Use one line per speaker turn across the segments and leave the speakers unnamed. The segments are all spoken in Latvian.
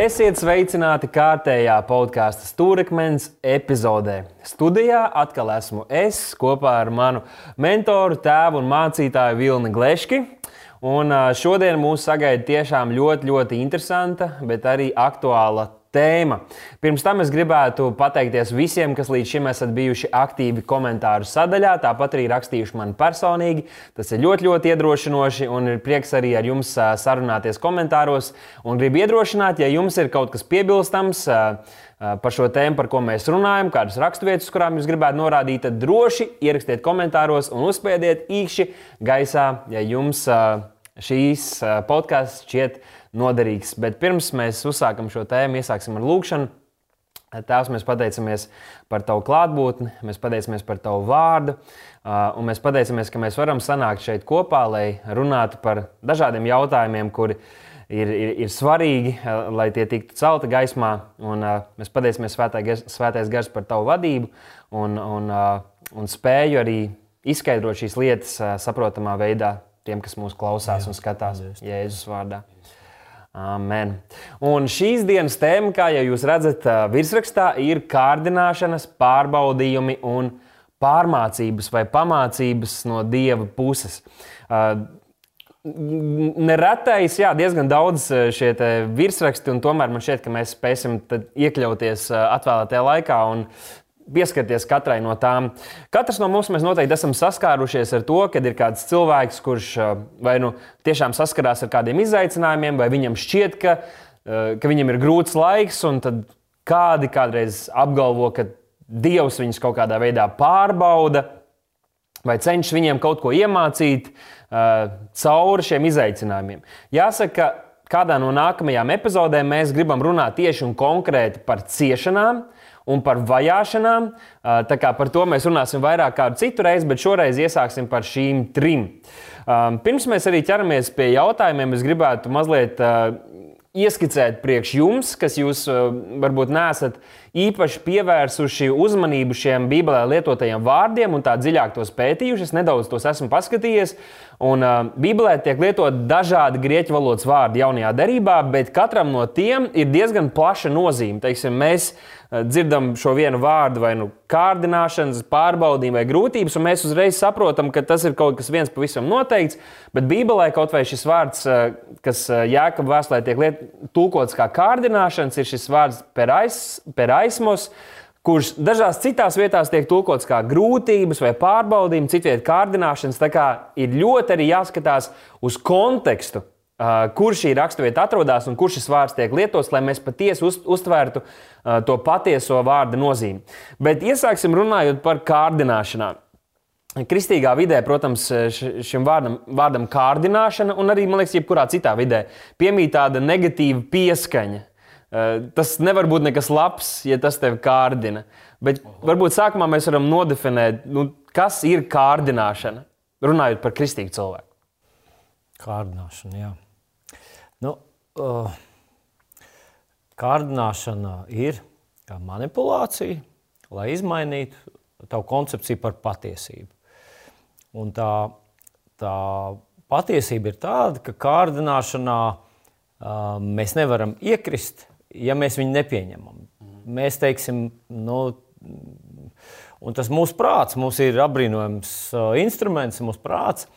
Esiet sveicināti kārtējā podkāstu stūrakmens epizodē. Studijā atkal esmu es kopā ar manu mentoru, tēvu un mācītāju Vilni Gleški. Un šodien mūs sagaida tiešām ļoti, ļoti interesanta, bet arī aktuāla tēma. Pirms tam es gribētu pateikties visiem, kas līdz šim esat bijuši aktīvi komentāru sadaļā, tāpat arī rakstījuši man personīgi. Tas ir ļoti, ļoti iedrošinoši un ir prieks arī ar jums sarunāties komentāros. Un gribu iedrošināt, ja jums ir kaut kas piebilstams par šo tēmu, par ko mēs runājam, kādas raksturvietas, kurām jūs gribētu norādīt, tad droši ierakstiet komentāros un uzspiediet īkšķi gaisā, ja jums šīs podkāsts šķiet noderīgs. Bet pirms mēs uzsākam šo tēmu, iesāksim ar lūgšanu. Tēvs, mēs pateicamies par Tavu klātbūtni, mēs pateicamies par Tavu vārdu, un mēs pateicamies, ka mēs varam sanākt šeit kopā, lai runātu par dažādiem jautājumiem, kuri ir, ir, ir svarīgi, lai tie tiktu celti gaismā. Un, mēs pateicamies Svētais Gars par Tavu vadību un, un, un spēju arī izskaidrot šīs lietas saprotamā veidā tiem, kas mūs klausās Jā, un skatās Jēzus vārdā. Amen. Un šīs dienas tēma, kā jau jūs redzat, virsrakstā ir kārdināšanas, pārbaudījumi un pārmācības vai pamācības no dieva puses. Neretais, jā, diezgan daudz šie virsraksti, un tomēr man šķiet, ka mēs spēsim iekļauties atvēlētajā laikā pieskarties katrai no tām. Katrs no mums noteikti esam saskārušies ar to, kad ir kāds cilvēks, kurš vai nu tiešām saskarās ar kādiem izaicinājumiem, vai viņam šķiet, ka, ka viņam ir grūts laiks, un tad kādi kādreiz apgalvo, ka Dievs viņus kaut kādā veidā pārbauda vai cenšas viņiem kaut ko iemācīt uh, cauri šiem izaicinājumiem. Jāsaka, ka kādā no nākamajām epizodēm mēs gribam runāt tieši un konkrēti par ciešanām, uh, un par vajāšanām. Tā kā par to mēs runāsim vairāk kādu citu reizi, bet šoreiz iesāksim par šīm trim. Pirms mēs arī ķeramies pie jautājumiem, es gribētu mazliet ieskicēt priekš jums, kas jūs varbūt neesat īpaši pievērsuši uzmanību šiem Bībelē lietotajiem vārdiem un tā dziļāk tos pētījuši. Es nedaudz tos esmu paskatījies. Un, uh, Bībelē tiek lietot dažādi grieķu valodas vārdi jaunajā derībā, bet katram no tiem ir diezgan plaša nozīme. Teiksim, mēs dzirdam šo vienu vārdu, vai nu kārdināšanas, pārbaudījuma vai grūtības, un mēs uzreiz saprotam, ka tas ir kaut kas viens pavisam noteikts. Bet Bībelē kaut vai šis vārds, kas Jēkabā vēstulē tiek tulkots kā kārdināšanas, ir šis vārds perais, peraismos kurš dažās citās vietās tiek tulkots kā grūtības vai pārbaudījumi, citvietā kārdināšanas. Tā kā ir ļoti arī jāskatās uz kontekstu, kur šī raksturvieta atrodas un kur šis vārds tiek lietots, lai mēs patiesi uz, uztvērtu to patieso vārda nozīmi. Bet iesāksim runājot par kārdināšanām. Kristīgā vidē, protams, šim vārdam, vārdam kārdināšana, un arī, man liekas, jebkurā citā vidē, piemīt tāda negatīva pieskaņa. Uh, tas nevar būt nekas labs, ja tas tevi kārdina. Bet varbūt sākumā mēs varam nodefinēt, nu, kas ir kārdināšana, runājot par kristīgu cilvēku.
Kārdināšana, jā. Nu, uh, kārdināšana ir kā manipulācija, lai izmainītu tavu koncepciju par patiesību. Un tā, tā patiesība ir tāda, ka kārdināšanā uh, mēs nevaram iekrist, ja mēs viņu nepieņemam. Mēs teiksim, nu, un tas mūsu prāts, mums ir apbrīnojams uh, instruments, mūsu prāts.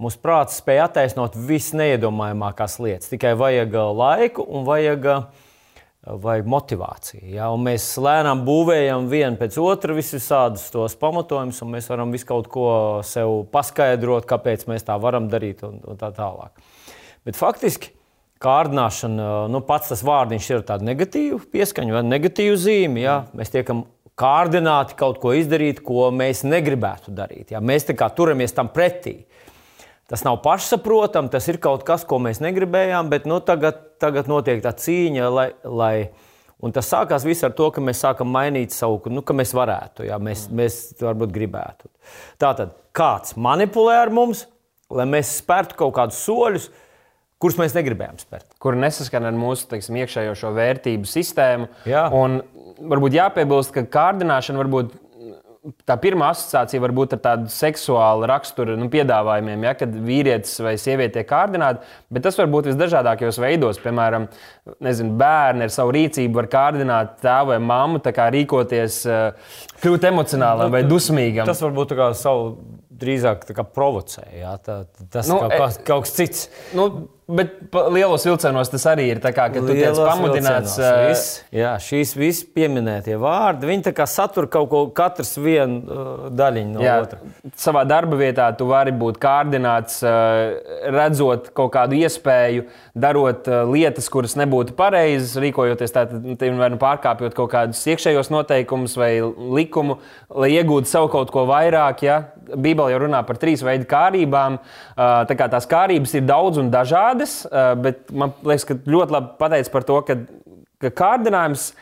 Mūsu prāts spēja attaisnot visneiedomājamākās lietas. Tikai vajag uh, laiku un vajag, uh, vajag motivāciju. Ja? Un mēs lēnām būvējam vienu pēc otra visādus tos pamatojumus, un mēs varam visu kaut ko sev paskaidrot, kāpēc mēs tā varam darīt un, un tā tālāk. Bet faktiski kārdināšana, uh, nu, pats tas vārdiņš ir tāds negatīvs pieskaņa vai negatīvs zīme. Ja? Mēs tiekam kārdināti kaut ko izdarīt, ko mēs negribētu darīt. Ja? Mēs turamies tam pretī. Tas nav pašsaprotami, tas ir kaut kas, ko mēs negribējām, bet nu, tagad, tagad notiek tā cīņa, lai, lai Un tas sākās ar to, ka mēs sākam mainīt savu, nu, ka mēs varētu, jā, mēs, mm. mēs varbūt gribētu. Tātad kāds manipulē ar mums, lai mēs spērtu kaut kādus soļus, kurus mēs negribējām spērt.
Kur nesaskan ar mūsu teiksim, iekšējo šo vērtību sistēmu. Jā. Un varbūt jāpiebilst, ka kārdināšana varbūt tā pirmā asociācija var būt ar tādu seksuālu raksturu nu, piedāvājumiem, ja, kad vīrietis vai sieviete tiek kārdināti, bet tas var būt visdažādākajos veidos. Piemēram, nezinu, bērni ar savu rīcību var kārdināt tēvu vai mammu, rīkoties, kļūt emocionālam vai dusmīgam.
Tas var būt kā savu drīzāk provocē. Jā, tā, tas nu, kaut, kas, kaut kas cits.
Nu, Bet lielos vilcienos tas arī ir. Kā, kad tu tiec pamudināts.
Uh, vis, jā, šīs visas pieminētie vārdi, viņi satur kaut ko, katrs vienu uh, daļiņu no jā, otra.
Savā darba vietā tu vari būt kārdināts, uh, redzot kaut kādu iespēju, darot uh, lietas, kuras nebūtu pareizas, rīkojoties tādā, nu pārkāpjot kaut kādus iekšējos noteikumus vai likumu, lai iegūtu savu kaut ko vairāk. Ja? Bībele jau runā par trīs veidu kārībām. Uh, tā kā tās kārības ir daudz un dažādas kādas, bet man liekas, ka ļoti labi pateicis par to, ka, ka kārdinājums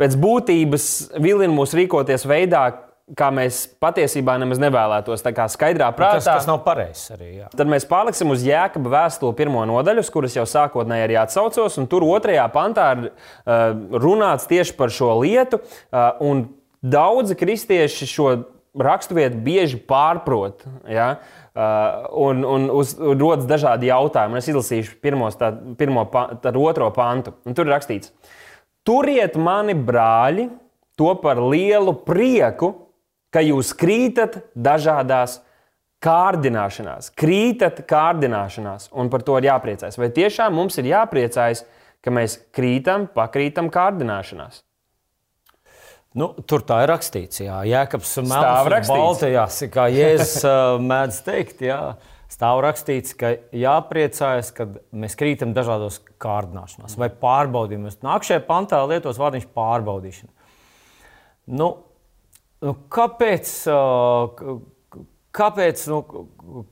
pēc būtības vilina mūs rīkoties veidā, kā mēs patiesībā nemaz nevēlētos. Tā kā skaidrā prātā.
Tas, tas nav pareizs arī. Jā.
Tad mēs paliksim uz jēkaba vēstuli pirmo nodaļu, kuras jau sākotnēji arī atsaucos. Tur otrajā pantā ir uh, runāts tieši par šo lietu. Uh, daudzi kristieši šo raksturvietu bieži pārprot. Ja? Uh, un, un, uz, rodas dažādi jautājumi. Es izlasīšu pirmos, tā, pirmo, tā, otro pantu. Un tur ir rakstīts, turiet mani brāļi, to par lielu prieku, ka jūs krītat dažādās kārdināšanās, krītat kārdināšanās, un par to ir jāpriecājas. Vai tiešām mums ir jāpriecājas, ka mēs krītam, pakrītam kārdināšanās?
Nu, tur tā ir rakstīts, Jā, Jēkabs Melns, Baltajās, kā Jēzus mēdz teikt. Jā. Stāv rakstīts, ka jāpriecājas, kad mēs krītam dažādos kārdināšanās vai pārbaudījumos. Nākamajā pantā lietos vārdiņš pārbaudīšana. Nu, nu, kāpēc, kāpēc, nu,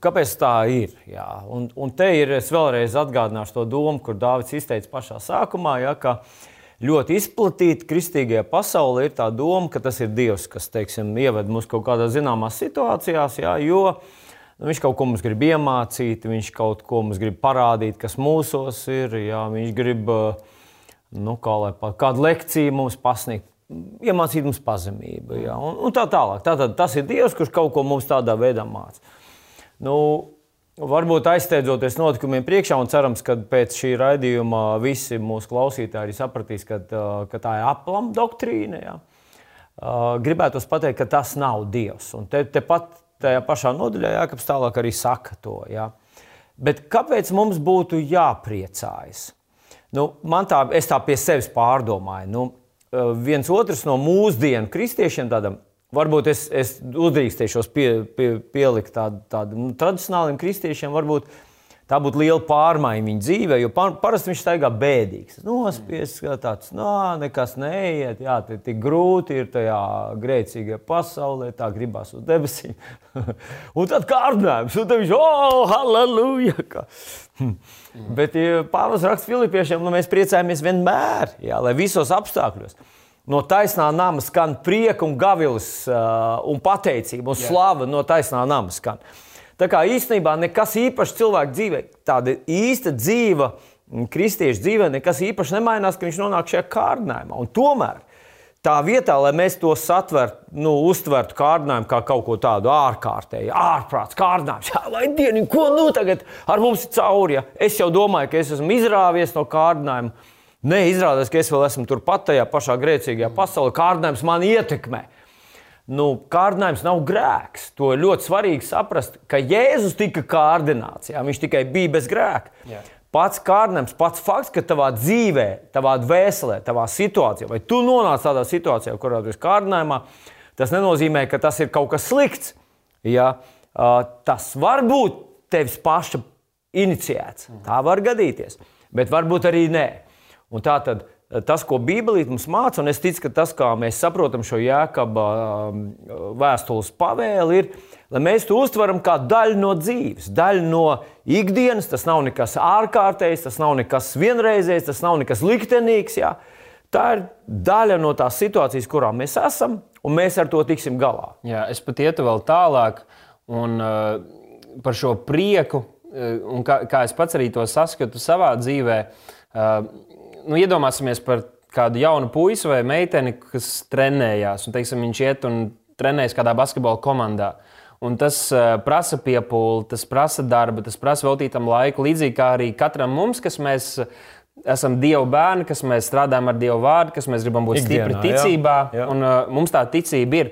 kāpēc tā ir? Jā? Un, un te ir, es vēlreiz atgādināšu to domu, kur Dārvids izteica pašā sākumā, jā, ka uh, ļoti izplatīta kristīgajā pasaulē ir tā doma, ka tas ir Dievs, kas teiksim, ieved mūs kaut kādās zināmās situācijās, jā, jo nu, viņš kaut ko mums grib iemācīt, viņš kaut ko mums grib parādīt, kas mūsos ir. Jā, viņš grib nu, kā lai, kādu lekciju mums pasniegt. Iemācīt mums pazemību, jā, un, un tā tālāk. Tātad tas ir Dievs, kurš kaut ko mums tādā veidā māca. Nu, Varbūt aizsteidzoties notikumiem priekšā, un cerams, ka pēc šī raidījuma visi mūsu klausītāji arī sapratīs, ka, ka tā ir aplama doktrīna. Jā. Gribētu pateikt, ka tas nav Dievs. Un te, te pat tajā pašā nodaļā Jānis tālāk arī saka to. Jā. Bet kāpēc mums būtu jāpriecājas? Nu, man tā, tā pie sevis pārdomāju. Nu, viens otrs no mūsdienu kristiešiem, tādam Varbūt es, es uzdrīkstēšos pie, pie, pielikt tādu, tādu nu, tradicionāliem kristiešiem, varbūt tā būtu liela pārmaiņa viņa dzīvē, jo par, parasti viņš staigā bēdīgs. Nospiests, kā tāds, no, nekas neiet, jā, tie tik grūti ir tajā grēcīgajā pasaulē, tā gribās uz debesīm. un tad kārdinājums, un tad viņš, oh, halleluja! Mm. Bet Pāvils raksta Filipiešiem, nu, mēs priecājamies vienmēr, jā, lai visos apstākļos. No taisnā nama skan prieka, un gavilis uh, un pateicība un slava no taisnā nama skan. Tā kā īstenībā nekas īpašs cilvēka dzīvē, tāda īsta dzīva, kristiešu dzīvē, nekas īpašs nemainās, ka viņš nonāk šajā kārdinājumā. Un tomēr tā vietā, lai mēs to satvertu, nu, uztvertu kārdinājumu kā kaut ko tādu ārkārtēju, ārprāts kārdinājums. Jā, vai dienu, ko nu tagad ar mums ir cauri? Ja? Es jau domāju, ka es esmu izrāvies no kārdinājuma. Nē, izrādās, ka es vēl esmu turpat tajā pašā grēcīgajā pasaulē. Kārdinājums man ietekmē. Nu, kārdinājums nav grēks. To ļoti svarīgi saprast, ka Jēzus tika kārdināts. Jā, viņš tikai bija bez grēka. Jā. Pats kārdinājums, pats fakts, ka tavā dzīvē, tavā dvēselē, tavā situācijā, vai tu nonāc tādā situācijā, kurā tu esi kārdinājumā, tas nenozīmē, ka tas ir kaut kas slikts. Jā, tas var būt tevis paša iniciēts. Tā var gadīties, bet varbūt arī nē. Un tā tad eh, tas, ko Bībelīte mums māca, un es ticu, ka tas, kā mēs saprotam šo jēkaba um, vēstules pavēli, ir, lai mēs to uztveram kā daļu no dzīves, daļu no ikdienas. Tas nav nekas ārkārtējs, tas nav nekas vienreizējs, tas nav nekas liktenīgs. Jā. Tā ir daļa no tās situācijas, kurā mēs esam, un mēs ar to tiksim galā.
Jā, es pat ietu vēl tālāk un, uh, par šo prieku, uh, un kā, kā es pats arī to saskatu savā dzīvē. Uh, nu, iedomāsimies par kādu jaunu puisi vai meiteni, kas trenējās. Un, teiksim, viņš iet un trenējies kādā basketbola komandā. Un tas uh, prasa piepūli, tas prasa darbu, tas prasa veltītam laiku. Līdzīgi kā arī katram mums, kas mēs esam Dieva bērni, kas mēs strādājam ar Dieva vārdu, kas mēs gribam būt
Ikdienā,
stipri ticībā,
jā, jā.
un uh, mums tā ticība ir.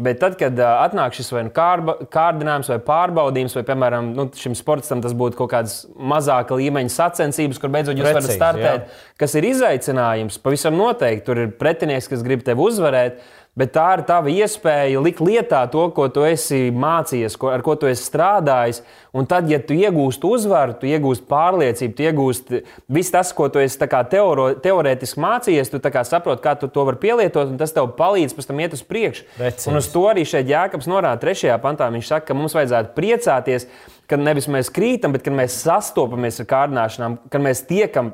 Bet tad, kad atnāk šis vai nu kārba, kārdinājums, vai pārbaudījums, vai, piemēram, nu, šim sportam tas būtu kaut kādas mazāka līmeņa sacensības, kur beidzot jūs
Precīzi,
varat startēt, jā. kas ir izaicinājums, pavisam noteikti. Tur ir pretinieks, kas grib tevi uzvarēt. Bet tā ir tava iespēja likt lietā to, ko tu esi mācījies, ko, ar ko tu esi strādājis. Un tad, ja tu iegūsti uzvaru, tu iegūsti pārliecību, tu iegūsti visu tas, ko tu esi teoro, teorētiski mācījies, tu saproti, kā tu to vari pielietot, un tas tev palīdz pēc tam iet uz priekšu. Un uz to arī šeit Jēkabs norāda trešajā pantā. Viņš saka, ka mums vajadzētu priecāties, kad nevis mēs krītam, bet kad mēs sastopamies ar kārdināšanām, kad mēs tiekam,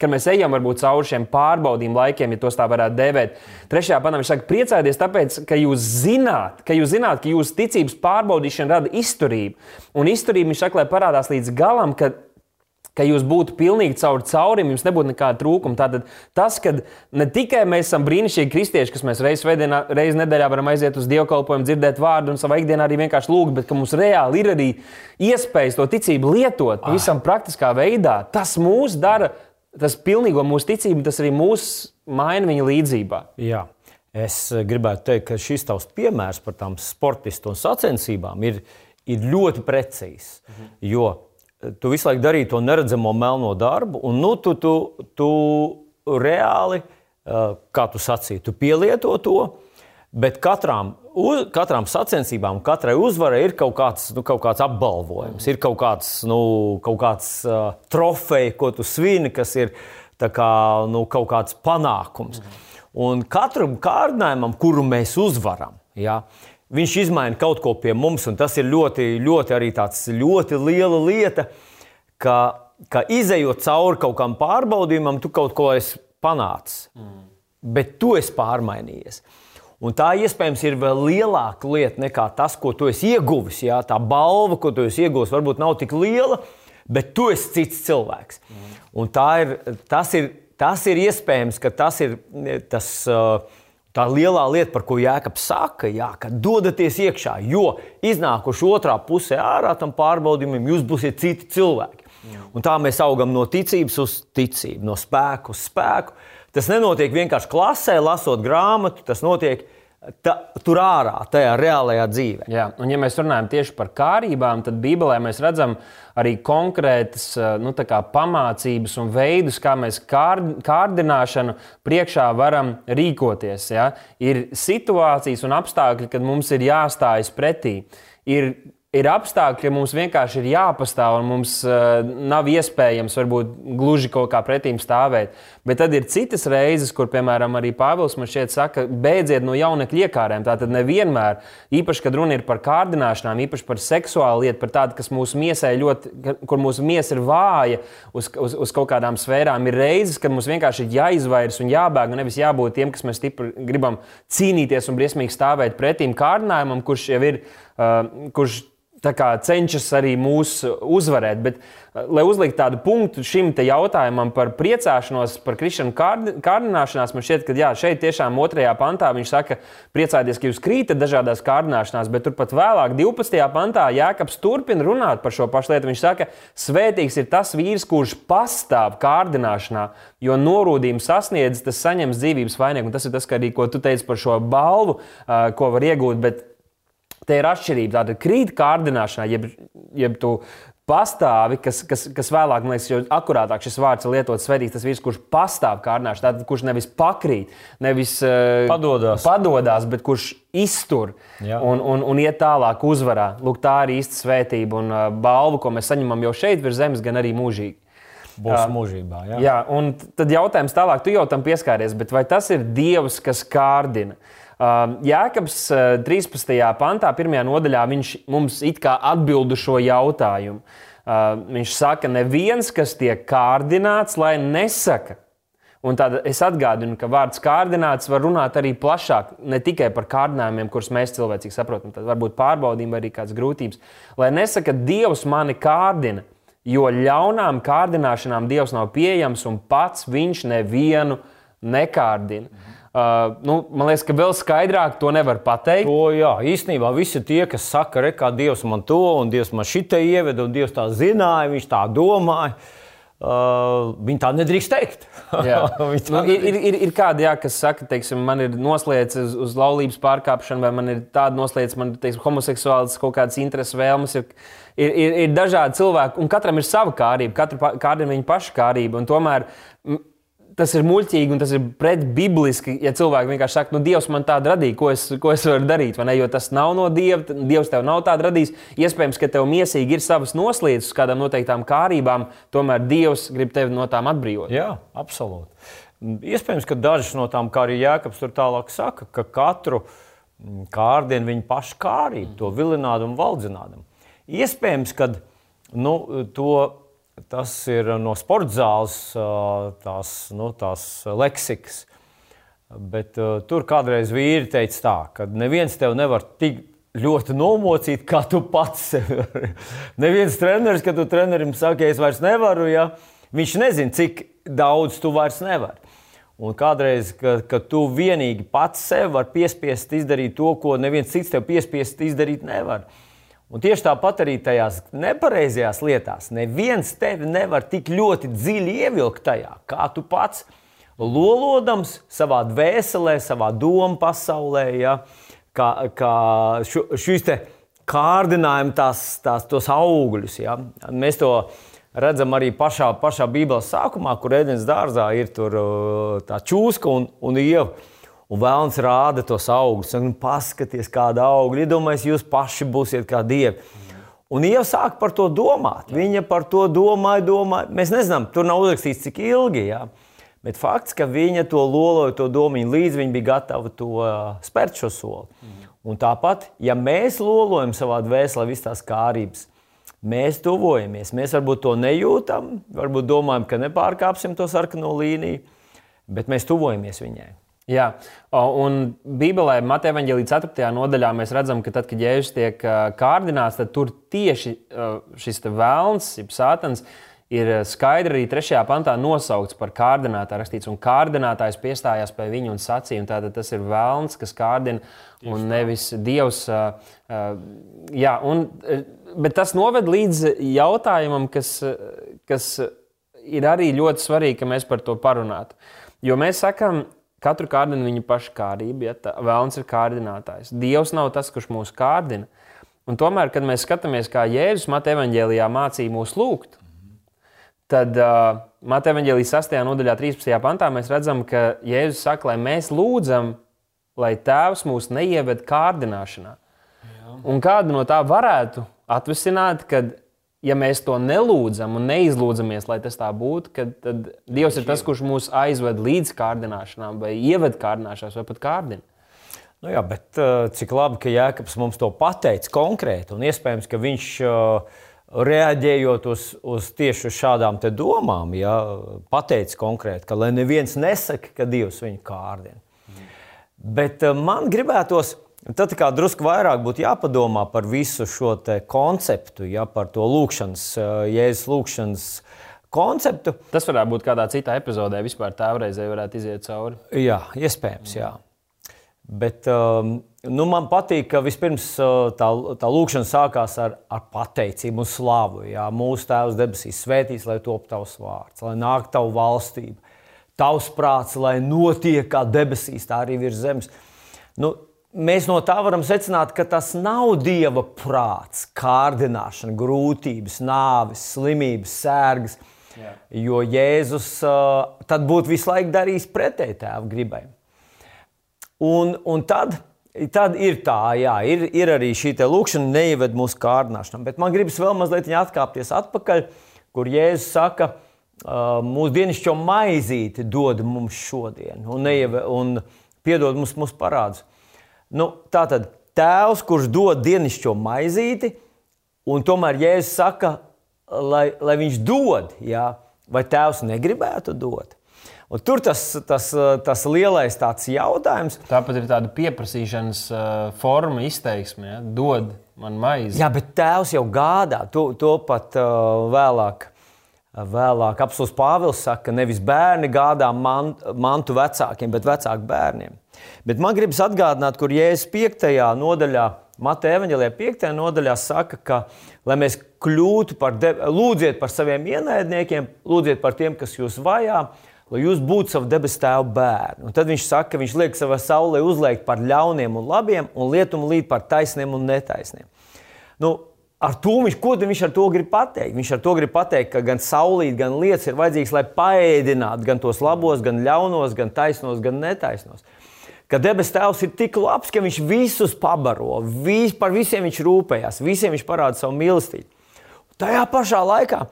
kad mēs ejam varbūt cauri šiem pārbaudījuma laikiem, ja tos tā varētu dēvēt. Trešajā panā viņš saka, priecājieties, tāpēc, ka jūs zināt, ka jūs zināt, ka jūsu ticības pārbaudīšana rada izturību. Un izturība viņš saka, lai parādās līdz galam, ka ka jūs būtu pilnīgi caur caurim, jums nebūtu nekāda trūkuma. Tātad tas, ka ne tikai mēs esam brīnišķīgi kristieši, kas mēs reizes reiz nedēļā varam aiziet uz dievkalpojumu, dzirdēt vārdu un savā ikdienā arī vienkārši lūgt, bet ka mums reāli ir arī iespējas to ticību lietot pavisam praktiskā veidā, tas mūs dara, tas pilnīgo mūsu ticību, tas arī mūs maina viņa līdzībā.
Jā. Es gribētu teikt, ka šis tavs piemērs par tām sportistu un sacensībām ir, ir ļoti precīzs. Mhm. Jo tu visu laiku darīji to neredzamo melno darbu, un nu, tu, tu, tu reāli, kā tu sacīji, tu pielieto to. Bet katrām, uz, katrām sacensībām, katrai uzvarai ir kaut kāds, nu, kaut kāds apbalvojums, ir kaut kāds, nu, kaut kāds uh, trofejs, ko tu svini, kas ir kā, nu, kaut kāds panākums. Un katram kārdinājumam, kuru mēs uzvaram, ja, viņš izmaina kaut ko pie mums, un tas ir ļoti, ļoti, arī ļoti liela lieta, ka, ka izējot cauri kaut kādam pārbaudījumam, tu kaut ko esi panācis. Mm. Bet tu esi pārmainījies. Un tā iespējams ir vēl lielāka lieta nekā tas, ko tu esi ieguvis. Jā? Tā balva, ko tu esi ieguvis, varbūt nav tik liela, bet tu esi cits cilvēks. Mm. Un ir, tas, ir, tas ir iespējams, ka tas ir tas. Uh, Tā lielā lieta, par ko Jēkabs saka, jā, ka dodaties iekšā, jo iznākuši otrā pusē ārā tam pārbaudījumam, jūs būsiet citi cilvēki. Jā. Un tā mēs augam no ticības uz ticību, no spēka uz spēku. Tas nenotiek vienkārši klasē, lasot grāmatu, tas notiek ta, tur ārā, tajā reālajā dzīvē.
Jā, un ja mēs runājam tieši par kārībām, tad Bībelē mēs redzam arī konkrētas nu, pamācības un veidus, kā mēs kār, kārdināšanu priekšā varam rīkoties. Ja? Ir situācijas un apstākļi, kad mums ir jāstājas pretī. Ir ir apstākļi, ka mums vienkārši ir jāpastāv un mums uh, nav iespējams varbūt gluži kaut kā pretīm stāvēt. Bet tad ir citas reizes, kur, piemēram, arī Pāvils man šeit saka, beidziet no jaunekļa iekārēm. Tā tad nevienmēr, īpaši, kad runa ir par kārdināšanām, īpaši par seksuālu lietu, par tādu, kas mūsu miesai ļoti, kur mūsu miesa ir vāja uz, uz, uz kaut kādām sfērām, ir reizes, kad mums vienkārši ir jāizvairās un jābēg, un nevis jābūt tiem, kas mēs stipri gribam cīnīties un briesmīgi stāvēt pretīm kārdinājumam, kurš jau ir, uh, kurš cenšas arī mūs uzvarēt. Bet, eh, lai uzliktu tādu punktu šim jautājumam par priecāšanos, par krišanu kārdināšanās, man šķiet, ka jā, šeit tiešām otrajā pantā viņš saka, priecājieties, ka jūs krītat dažādās kārdināšanās, bet turpat vēlāk, 12. pantā, Jēkabs turpina runāt par šo pašu lietu. Viņš saka, svētīgs ir tas vīrs, kurš pastāv kārdināšanā, jo norūdījums sasniedz, tas saņems dzīvības vainagu. Tas ir tas, arī, ko tu teici par šo balvu, eh, ko var iegūt. Bet Te ir atšķirība. Tāda krīt kārdināšanā, jeb, jeb tu pastāvi, kas, kas, kas vēlāk, man liekas, jau akurātāk šis vārds ir lietots svētīgs, tas vīrs, kurš pastāv kārdināšanā, tātad kurš nevis pakrīt, nevis uh,
padodas.
padodas, bet kurš iztur Jā. un, un, un iet tālāk uzvarā. Lūk, tā ir īsta svētība un uh, balva, ko mēs saņemam jau šeit virs zemes, gan arī mūžīgi.
Būs mūžībā. Jā.
jā, un tad jautājums tālāk, tu jau tam pieskāries, bet vai tas ir Dievs, kas kārdina? Um, Jēkabs 13. Uh, pantā, 1. nodaļā, viņš mums it kā atbild uz šo jautājumu. Uh, viņš saka, neviens, kas tiek kārdināts, lai nesaka. Un tad es atgādinu, ka vārds kārdināts var runāt arī plašāk, ne tikai par kārdinājumiem, kurus mēs cilvēcīgi saprotam. Tad varbūt pārbaudījumi vai arī kādas grūtības. Lai nesaka, Dievs mani kārdina, jo ļaunām kārdināšanām Dievs nav pieejams un pats viņš nevienu nekārdina. Uh, nu, man liekas, ka vēl skaidrāk to nevar pateikt.
To, jā, īstenībā visi tie, kas saka, kā Dievs man to un Dievs man šitai ieveda, un Dievs tā zināja, viņš tā domāja. Uh, viņi tā nedrīkst teikt.
nu, ir, ir, ir, kādi, jā, kas saka, teiksim, man ir noslēdzis uz, uz laulības pārkāpšanu, vai man ir tāda noslēdzis, man ir homoseksuāls kaut kādas intereses, vēlmes. Ir, ir, ir, ir dažādi cilvēki, un katram ir sava kārība, katra kādam ir viņa paša kārība. Tomēr tas ir muļķīgi un tas ir pretbibliski, ja cilvēki vienkārši saka, nu, Dievs man tādu radīja, ko es, ko es varu darīt. Jo tas nav no Dieva, Dievs tev nav tādu radījis. Iespējams, ka tev miesīgi ir savas noslēdzes kādām noteiktām kārībām, tomēr Dievs grib tevi no tām atbrīvot.
Jā, absolūti. Iespējams, ka dažas no tām, kā arī Jēkabs tur tālāk saka, ka katru kārdienu viņa paša kārību, to vilinādam un valdzinādam. Iespējams, ka nu, to Tas ir no sporta zāles, tās, nu, tās leksikas. Bet uh, tur kādreiz vīri teica tā, ka neviens tev nevar tik ļoti nomocīt, kā tu pats. neviens treneris, kad tu trenerim saki, es vairs nevaru, ja viņš nezina, cik daudz tu vairs nevari. Un kādreiz, kad, kad tu vienīgi pats sev vari piespiest izdarīt to, ko neviens cits tev piespiest izdarīt nevar. Un tieši tāpat arī tajās nepareizajās lietās. Neviens tevi nevar tik ļoti dziļi ievilkt tajā, kā tu pats lolodams savā dvēselē, savā domu pasaulē, ja, kā, kā šo, šīs kārdinājumi, tās, tās, tos augļus. Ja. Mēs to redzam arī pašā, pašā Bībeles sākumā, kur ēdienas dārzā ir tur, tā čūska un, un ieva. Un vēlams rāda tos augļus. Nu, paskaties, kāda augļa. Iedomājieties, jūs paši būsiet kā dievi. Un Ieva sāk par to domāt. Viņa par to domāja, domāja. Mēs nezinām, tur nav uzrakstīts, cik ilgi. Jā. Bet fakts, ka viņa to loloja, to domu, līdz viņa bija gatava to uh, spērt šo soli. Mm. Un tāpat, ja mēs lolojam savā dvēselē visas tās kārības, mēs tuvojamies. Mēs varbūt to nejūtam, varbūt domājam, ka nepārkāpsim to sarkano līniju, bet mēs tuvojamies viņai.
Jā, un Bībelē, Mateja Vangelijas 4. nodaļā, mēs redzam, ka tad, kad Jēzus tiek kārdināts, tad tur tieši šis vēlns, jeb sātans, ir skaidri arī 3. pantā nosaukts par kārdinātāju rakstīts, un kārdinātājs piestājās pie viņa un sacīja, un tātad tas ir vēlns, kas kārdina, un nevis Dievs. Jā, un, bet tas noved līdz jautājumam, kas, kas ir arī ļoti svarīgi, ka mēs par to parunātu. Jo mēs sakām, Katru kārdina viņa paša kārība, ja tā vēlams ir kārdinātājs. Dievs nav tas, kurš mūs kārdina. Un tomēr, kad mēs skatāmies, kā Jēzus Mateja evanģēlijā mācīja mūs lūgt, tad uh, Mateja evanģēlijas 6. nodaļā, 13. pantā mēs redzam, ka Jēzus saka, lai mēs lūdzam, lai Tēvs mūs neieved kārdināšanā. Jā. Un kādu no tā varētu atvesināt, kad ja mēs to nelūdzam un neizlūdzamies, lai tas tā būtu, tad Dievs ir tas, kurš mūs aizved līdz kārdināšanām, vai ieved kārdināšanās, vai pat kārdina.
Nu jā, bet uh, cik labi, ka Jēkabs mums to pateica konkrēti, un iespējams, ka viņš uh, reaģējot uz, uz tieši uz šādām domām, ja, pateica konkrēti, ka lai neviens nesaka, ka Dievs viņu kārdina. Mm. Bet uh, man gribētos Tad drusku vairāk būtu jāpadomā par visu šo konceptu, ja, par to lūkšanas, jēzus lūkšanas konceptu.
Tas varētu būt kādā citā epizodē, vispār tā reizē varētu iziet cauri.
Jā, iespējams. Jā. Bet um, nu, man patīk, ka vispirms tā, tā lūkšana sākās ar, ar pateicību un slavu. Jā. Mūsu Tēvs debesīs svētīs, lai top tavs vārds, lai nāk tavu valstību, tavs prāts, lai notiek kā debesīs, tā arī virs zemes. Nu, mēs no tā varam secināt, ka tas nav dieva prāts, kārdināšana, grūtības, nāves, slimības, sērgas. Jā. Jo Jēzus uh, tad būtu visu laiku darījis pretēji tēva gribai. Un, un tad, tad ir tā, jā, ir, ir arī šī lūkšana, neieved mūsu kārdināšanā. Bet man gribas vēl mazliet atkāpties atpakaļ, kur Jēzus saka, uh, mūsu dienascho maizīti dod mums šodien un, neieve, un piedod mums mūsu parādus. Nu, tā tad tēvs, kurš dod dienascho maizīti, un tomēr Jēzus saka, lai, lai viņš dod, jā, vai tēvs negribētu dot. Un tur tas, tas, tas lielais jautājums.
Tāpat ir tāda pieprasīšanas forma, izteiksme, ja? dod man maizi.
Jā, bet tēvs jau gādā to, to pat uh, vēlāk. Vēlāk apelsīns Pāvils saka, ka nevis bērni gādā mantu vecākiem, bet vecāku bērniem. Bet man gribas atgādināt, kur Jēzus 5. nodaļā, Mateja evanģēlijā 5. nodaļā saka, ka, lai mēs kļūtu par, de... lūdziet par saviem ienaidniekiem, lūdziet par tiem, kas jūs vajā, lai jūs būtu savu debesu tēvu bērnu. Un tad viņš saka, ka viņš liek savā saulē uzliekt par ļauniem un labiem un lietumu līdz par taisniem un netaisniem. Nu, Ar to viņš, ko viņš ar to grib pateikt? Viņš ar to grib pateikt, ka gan saulīt, gan lietas ir vajadzīgas, lai paēdinātu gan tos labos, gan ļaunos, gan taisnos, gan netaisnos. Ka debes Tēvs ir tik labs, ka Viņš visus pabaro, vis, par visiem Viņš rūpējas, visiem Viņš parāda savu mīlestību. Tajā pašā laikā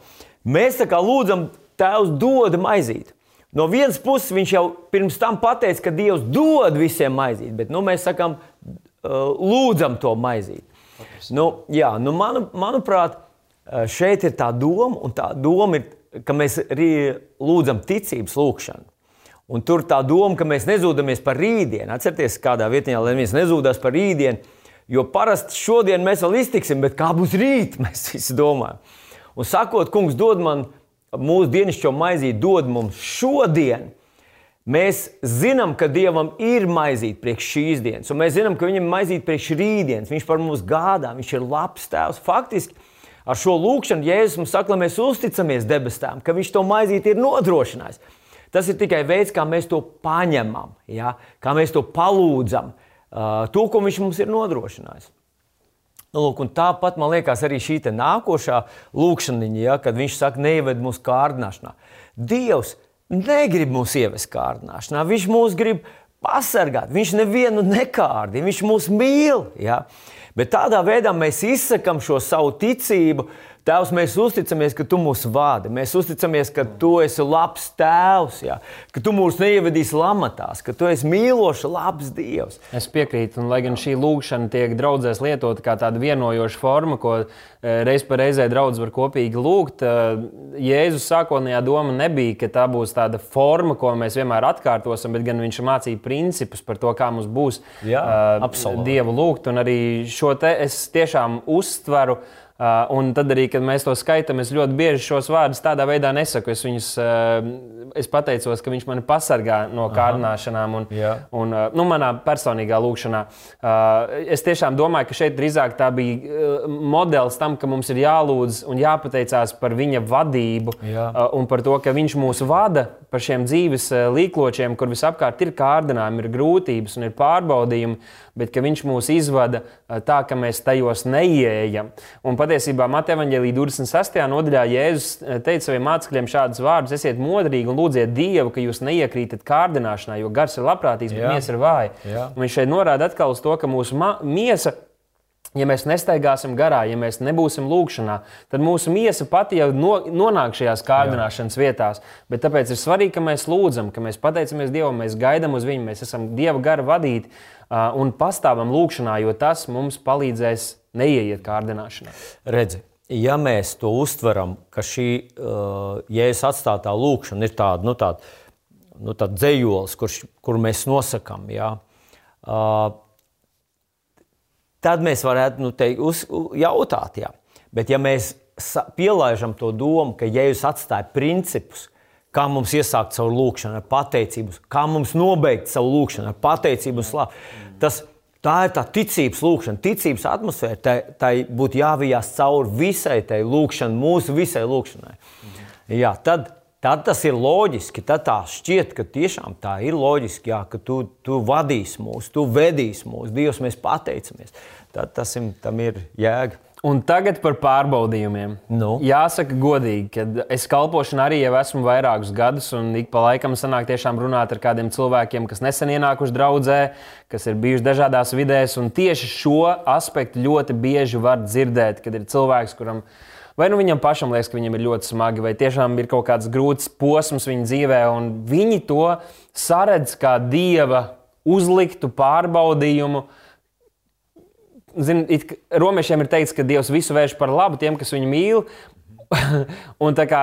mēs lūdzam, Tēvs dod maizīt. No vienas puses viņš jau pirms tam pateica, ka Dievs dod visiem maizīt, bet nu, mēs sakām, lūdzam to maizīt. Nu, jā, nu manu, manuprāt, šeit ir tā doma, un tā doma ir, ka mēs lūdzam ticības lūgšanu. Un tur tā doma, ka mēs nezūdamies par rītdienu. Atcerieties, kādā vietā neviens nezūdās par rītdienu, jo parasti šodien mēs vēl iztiksim, bet kā būs rīt, mēs visi domājam. Un sakot, kungs, dod man mūsu dienascho maizīt, dod mums šodien, Mēs zinām, ka Dievam ir maizīte priekš šīs dienas, un mēs zinām, ka Viņam ir maizīte priekš rītdienas. Viņš par mums gādā, Viņš ir labs tēvs. Faktiski ar šo lūkšanu Jēzus mums saka, lai mēs uzticamies debesīm, ka Viņš to maizīti ir nodrošinājis. Tas ir tikai veids, kā mēs to paņemam, ja? kā mēs to palūdzam, uh, to, ko Viņš mums ir nodrošinājis. Nu, lūk, tāpat man liekas, arī šī nākošā lūkšana, ja, kad viņš saka, neieved mūsu kārdināšanā. Dievs negrib mūs ievest kārdināšanā. Viņš mūs grib pasargāt. Viņš nevienu nekārdi, viņš mūs mīl. Ja? Bet tādā veidā mēs izsakām šo savu ticību, Tēvs, mēs uzticamies, ka Tu mūs vadi. Mēs uzticamies, ka Tu esi labs tēvs, ja? ka Tu mūs neievedīsi lamatās, ka Tu esi mīlošs, labs Dievs.
Es piekrītu, un lai gan šī lūkšana tiek draudzēs lietota kā tāda vienojoša forma, ko e, reiz pa reizē draugs var kopīgi lūgt, e, Jēzus sākotnējā doma nebija, ka tā būs tāda forma, ko mēs vienmēr atkārtosim, bet gan viņš mācīja principus par to, kā mums būs Jā, uh, Dievu lūgt. Un arī šo te es tiešām uztveru. Uh, un tad arī, kad mēs to skaitām, es ļoti bieži šos vārdus tādā veidā nesaku. Es, viņus, uh, es pateicos, ka viņš mani pasargā no kārdināšanām un, Jā. un uh, nu, manā personīgā lūkšanā. Es tiešām domāju, ka šeit drīzāk tā bija modelis tam, ka mums ir jālūdz un jāpateicās par viņa vadību Jā. un par to, ka viņš mūs vada par šiem dzīves līkločiem, kur visapkārt ir kārdinājumi, ir grūtības un ir pārbaudījumi bet ka viņš mūs izvada tā, ka mēs tajos neieejam. Un patiesībā Mateja Vāģelī 26. nodaļā Jēzus teica saviem mācekļiem šādus vārdus: Esiet modrīgi un lūdziet Dievu, ka jūs neiekrītat kārdināšanā, jo gars ir labprātīgs, bet miesa ir vāja. Viņš šeit norāda atkal uz to, ka mūsu miesa Ja mēs nestaigāsim garā, ja mēs nebūsim lūgšanā, tad mūsu miesa pati jau no, nonāk šajās kārdināšanas Jā. vietās. Bet tāpēc ir svarīgi, ka mēs lūdzam, ka mēs pateicamies Dievam, mēs gaidām uz Viņu, mēs esam Dieva gara vadīti un pastāvam lūkšanā, jo tas mums palīdzēs neieiet kārdināšanā.
Redzi. Ja mēs to uztveram, ka šī uh, jēzus atstātā lūkšana ir tāda, nu, tāda, nu, tāda dzējolis, kurš, kur mēs nosakām, ja, uh, tad mēs varētu nu, te, uz, jautāt, jā. bet ja mēs pielaižam to domu, ka jēzus atstāja principus, kā mums iesākt savu lūgšanu ar pateicību, kā mums nobeigt savu lūgšanu ar pateicību un slavu. Tas, tā ir tā ticības lūkšana, ticības atmosfēra. Tai, tai būtu jāvijās cauri visai tai lūkšanai, mūsu visai lūkšanai. Jā, tad, tad tas ir loģiski. Tad tā šķiet, ka tiešām tā ir loģiski, jā, ka tu, tu vadīsi mūs, tu vedīsi mūs, Dievs, mēs pateicamies. Tad tas ir, tam ir jēga.
Un tagad par pārbaudījumiem. Nu. Jāsaka, godīgi, ka es kalpošanu arī jau esmu vairākus gadus, un ik pa laikam sanāk tiešām runāt ar kādiem cilvēkiem, kas nesen ienākuši draudzē, kas ir bijuši dažādās vidēs. Tieši šo aspektu ļoti bieži var dzirdēt, kad ir cilvēks, kuram vai nu viņam pašam liekas, ka viņam ir ļoti smagi, vai tiešām ir kaut kāds grūts posms viņa dzīvē, un viņi to saredz kā dieva uzliktu pārbaudījumu zin, it, romiešiem ir teikts, ka Dievs visu vērš par labu tiem, kas viņu mīl. un tā kā,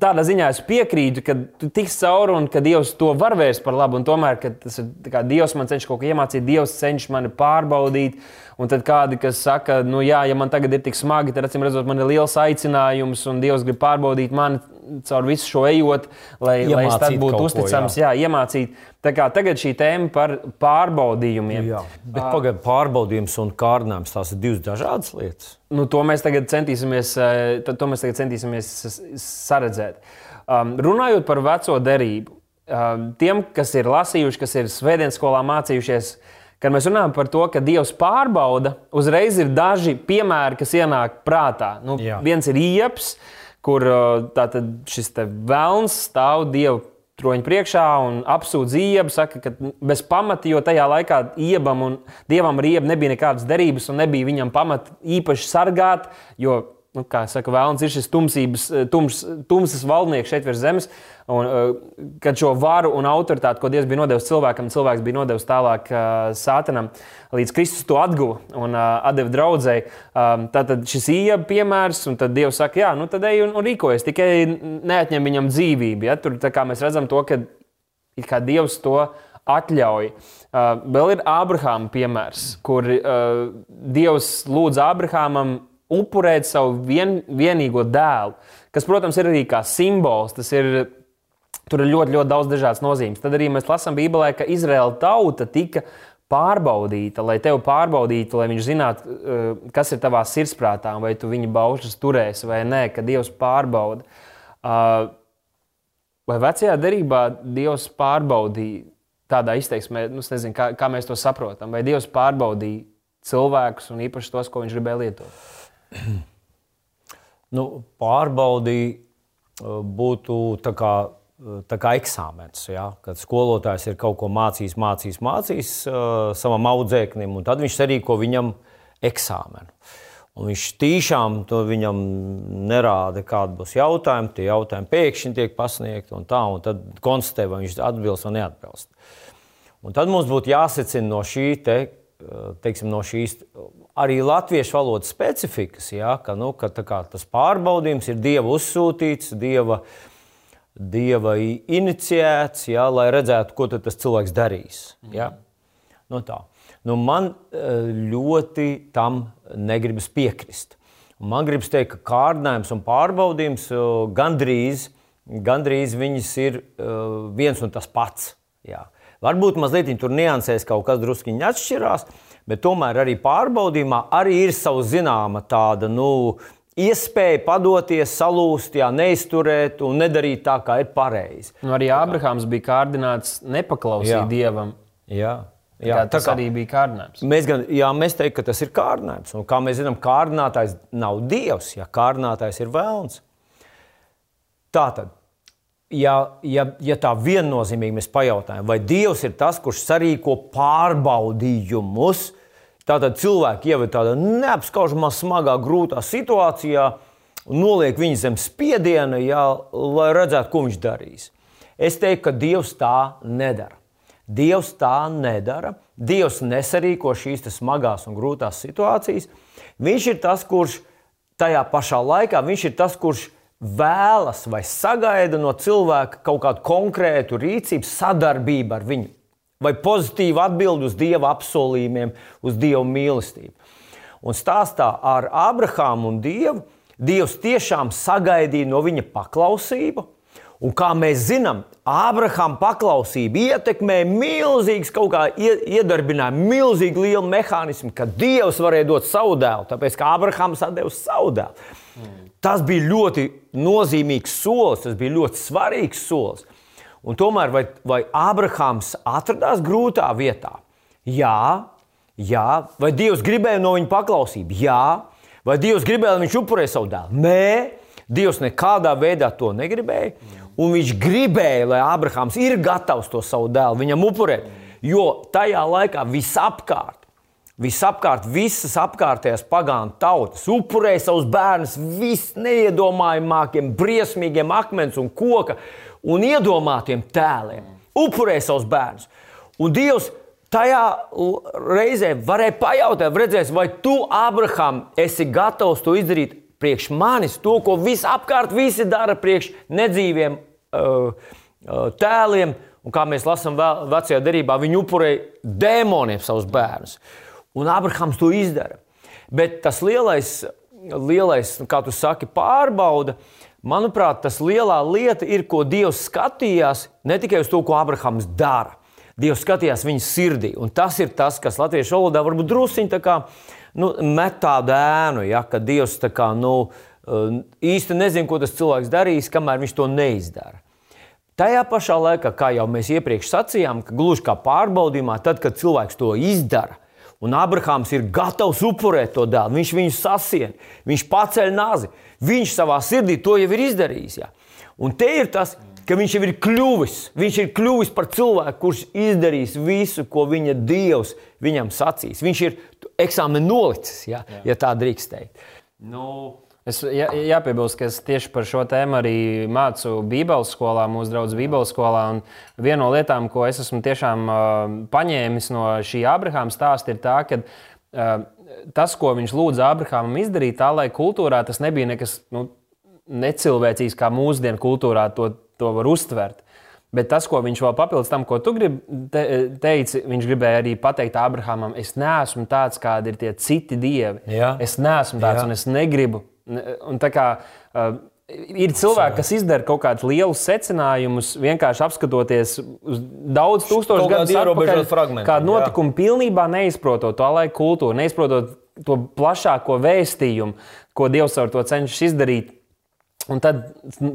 tādā ziņā es piekrītu, ka tu tiks cauri un ka Dievs to var vērst par labu. Tomēr tas ir kā, Dievs man cenšas kaut ko iemācīt, Dievs cenšas mani pārbaudīt. Un tad kādi, kas saka, nu jā, ja man tagad ir tik smagi, tad acīm redzot, man ir liels aicinājums un Dievs grib pārbaudīt mani. Caur visu šo ejot, lai, lai es tad
Iemācīt
būtu
kaut ko,
uzticams, jā. jā, iemācīt. Tā kā tagad šī tēma par pārbaudījumiem.
Jā, bet pagaidiet, pārbaudījums un kārdinājums tās ir divas dažādas lietas.
Nu, to mēs tagad centīsimies, to mēs tagad centīsimies saredzēt. Um, runājot par veco derību, um, tiem, kas ir lasījuši, kas ir svētdienas skolā mācījušies, kad mēs runājam par to, ka Dievs pārbauda, uzreiz ir daži piemēri, kas ienāk prātā. Nu,
Jā.
viens ir ieps, kur uh, tātad šis vēlns stāv Dievu troņa priekšā un apsūdz iebu, saka, ka bez pamata, jo tajā laikā iebam un dievam ar iebu nebija nekādas derības un nebija viņam pamata īpaši sargāt, jo, nu, kā saka, vēlns ir šis tumsības, tums, tumsas valdnieks šeit virs zemes. Un, uh, kad šo varu un autoritāti, ko Dievs bija nodevis cilvēkam, cilvēks bija nodevis tālāk uh, Sātanam, līdz Kristus to atguva un uh, deva draudzēji. Um, tad šis ieja piemērs, un tad Dievs saka, jā, nu tad ej un, un rīkojies, tikai neatņem viņam dzīvību. Ja? Tur mēs redzam to, ka kā Dievs to atļauj. Uh, vēl ir Ābrahāma piemērs, kur uh, Dievs lūdz Ābrahamam upurēt savu vien, vienīgo dēlu, kas, protams, ir arī kā simbols. Tas ir Tur ir ļoti, ļoti daudz dažādas nozīmes. Tad arī mēs lasām Bībelē, ka Izraēla tauta tika pārbaudīta, lai tevi pārbaudītu, lai viņš zinātu, eh, kas ir tavā sirdsprātā, vai tu viņa baušas turēsi vai nē, ka Dievs pārbauda. Ah, Vai vecajā derībā Dievs pārbaudīja tādā izteiksmē, nu, nezinu, kā, kā mēs to saprotam, vai Dievs pārbaudīja cilvēkus un īpaši tos, ko viņš gribēja lietot?
Nu, pārbaudīt būtu tā kā, tā kā eksāmens. Ja? Kad skolotājs ir kaut ko mācījis, mācījis, mācījis uh, savam audzēknim, un tad viņš sarīko viņam eksāmenu. Un viņš tiešām to viņam nerāda, kāda būs jautājuma. Tie jautājumi pēkšņi tiek pasniegti, un tā, un tad konstatē, vai viņš atbilst vai neatbilst. Un tad mums būtu jāsecina no, šī te, teiksim, no šīs arī latviešu valodas specifikas, ja, ka, nu, ka kā, tas pārbaudījums ir dieva uzsūtīts, dieva, dieva iniciēts, ja, lai redzētu, ko tas cilvēks darīs. Ja. Nu, tā. nu, man ļoti tam negribas piekrist. Man gribas teikt, ka kārdinājums un pārbaudījums gandrīz, gandrīz viņas ir viens un tas pats. Jā. Varbūt mazliet tur niansēs kaut kas druskuļi atšķirās, bet tomēr arī pārbaudījumā arī ir sava zināma tāda nu, iespēja padoties, salūst, jā, neizturēt un nedarīt tā, kā ir pareizi.
Nu, arī Ābrahāms bija kārdināts nepaklausīt
Jā.
Dievam.
Jā.
Jā,
Jā,
tas
tā
arī bija kārdinājums.
Mēs, gan, jā, mēs teiktu, ka tas ir kārdinājums. Un, kā mēs zinām, kārdinātājs nav dievs, ja kārdinātājs ir vēlns. Tā tad, ja, ja, ja tā viennozīmīgi mēs pajautājam, vai dievs ir tas, kurš sarīko pārbaudījumus, tad cilvēki jau ir tādā neapskaužamā, smagā, grūtā situācijā un noliek viņu zem spiediena, jā, lai redzētu, ko viņš darīs. Es teiktu, ka dievs tā nedara. Dievs tā nedara. Dievs nesarīko šīs smagās un grūtās situācijas. Viņš ir tas, kurš tajā pašā laikā viņš ir tas, kurš vēlas vai sagaida no cilvēka kaut kādu konkrētu rīcību, sadarbību ar viņu, vai pozitīvu atbildi uz Dieva apsolījumiem, uz Dieva mīlestību. Un stāstā ar Abrahāmu un Dievu, Dievs tiešām sagaidīja no viņa paklausību. Un kā mēs zinām, Ābrahāma paklausība ietekmēja milzīgas kaut kā ie- iedarbināja milzīgi lielu mehānismu, ka Dievs varēja dot savu dēlu, tāpēc ka Ābrahāms atdeva savu dēlu. Tas bija ļoti nozīmīgs solis, tas bija ļoti svarīgs solis. Un tomēr vai, vai Ābrahāms atradās grūtā vietā? Jā, jā. Vai Dievs gribēja no viņa paklausību? Jā. Vai Dievs gribēja, lai viņš upurē savu dēlu? Nē, Dievs nekādā veidā to negribēja. Un viņš gribēja, lai Ābrahāms ir gatavs to savu dēlu viņam upurēt. Jo tajā laikā visapkārt, visapkārt visas apkārtējās pagānu tautas upurēja savus bērnus visneiedomājamākiem, briesmīgiem akmens un koka un iedomātiem tēliem. Upurēja savus bērnus. Un Dievs tajā reizē varēja pajautāt, redzēs, vai tu, Abraham, esi gatavs to izdarīt priekš manis, to, ko visapkārt visi dara priekš nedzīviem uh, uh, tēliem. Un kā mēs lasām vecajā derībā, viņi upurēja dēmoniem savus bērnus. Un Abrahams to izdara. Bet tas lielais, lielais kā tu saki, pārbauda, Manuprāt, tas lielā lieta ir, ko Dievs skatījās ne tikai uz to, ko Abrahams dara. Dievs skatījās viņa sirdī. Un tas ir tas, kas latviešu valodā varbūt druskuļi tā kā nu, met tādu ēnu, ja, ka Dievs kā, nu, uh, īsti nezina, ko tas cilvēks darīs, kamēr viņš to neizdara. Tajā pašā laikā, kā jau mēs iepriekš sacījām, gluži kā pārbaudījumā, tad, kad cilvēks to izdara, un Abrahāms ir gatavs upurēt to dēlu, viņš viņu sasien, viņš paceļ nāzi, viņš savā sirdī to jau ir izdarījis. Ja? Un te ir tas, ka viņš jau ir kļuvis, viņš ir kļuvis par cilvēku, kurš izdarīs visu, ko viņa dievs viņam sacīs. Viņš ir eksāmenu nolicis, ja, Jā. ja tā drīkst teikt.
Nu, Es jā, jāpiebilst, ka es tieši par šo tēmu arī mācu Bībeles skolā, mūsu draugu Bībeles skolā. Viena no lietām, ko es esmu tiešām uh, paņēmis no šī Abrahama stāsta, ir tā, ka uh, tas, ko viņš lūdza Abrahamam izdarīt, tā lai kultūrā tas nebija nekas nu, necilvēcīgs, kā mūsdienu kultūrā to, to var uztvert. Bet tas, ko viņš vēl papildus tam, ko tu grib, te, teici, viņš gribēja arī pateikt Abrahamam, es neesmu tāds, kādi ir tie citi dievi. Jā. Es neesmu tāds, Jā. un es negribu Un tā kā, uh, ir cilvēki, kas izdara kaut kādus lielus secinājumus, vienkārši apskatoties uz daudz tūkstošu gadu atpakaļ, kādu notikumu jā. pilnībā neizprotot to laiku kultūru, neizprotot to plašāko vēstījumu, ko Dievs ar to cenšas izdarīt. Un tad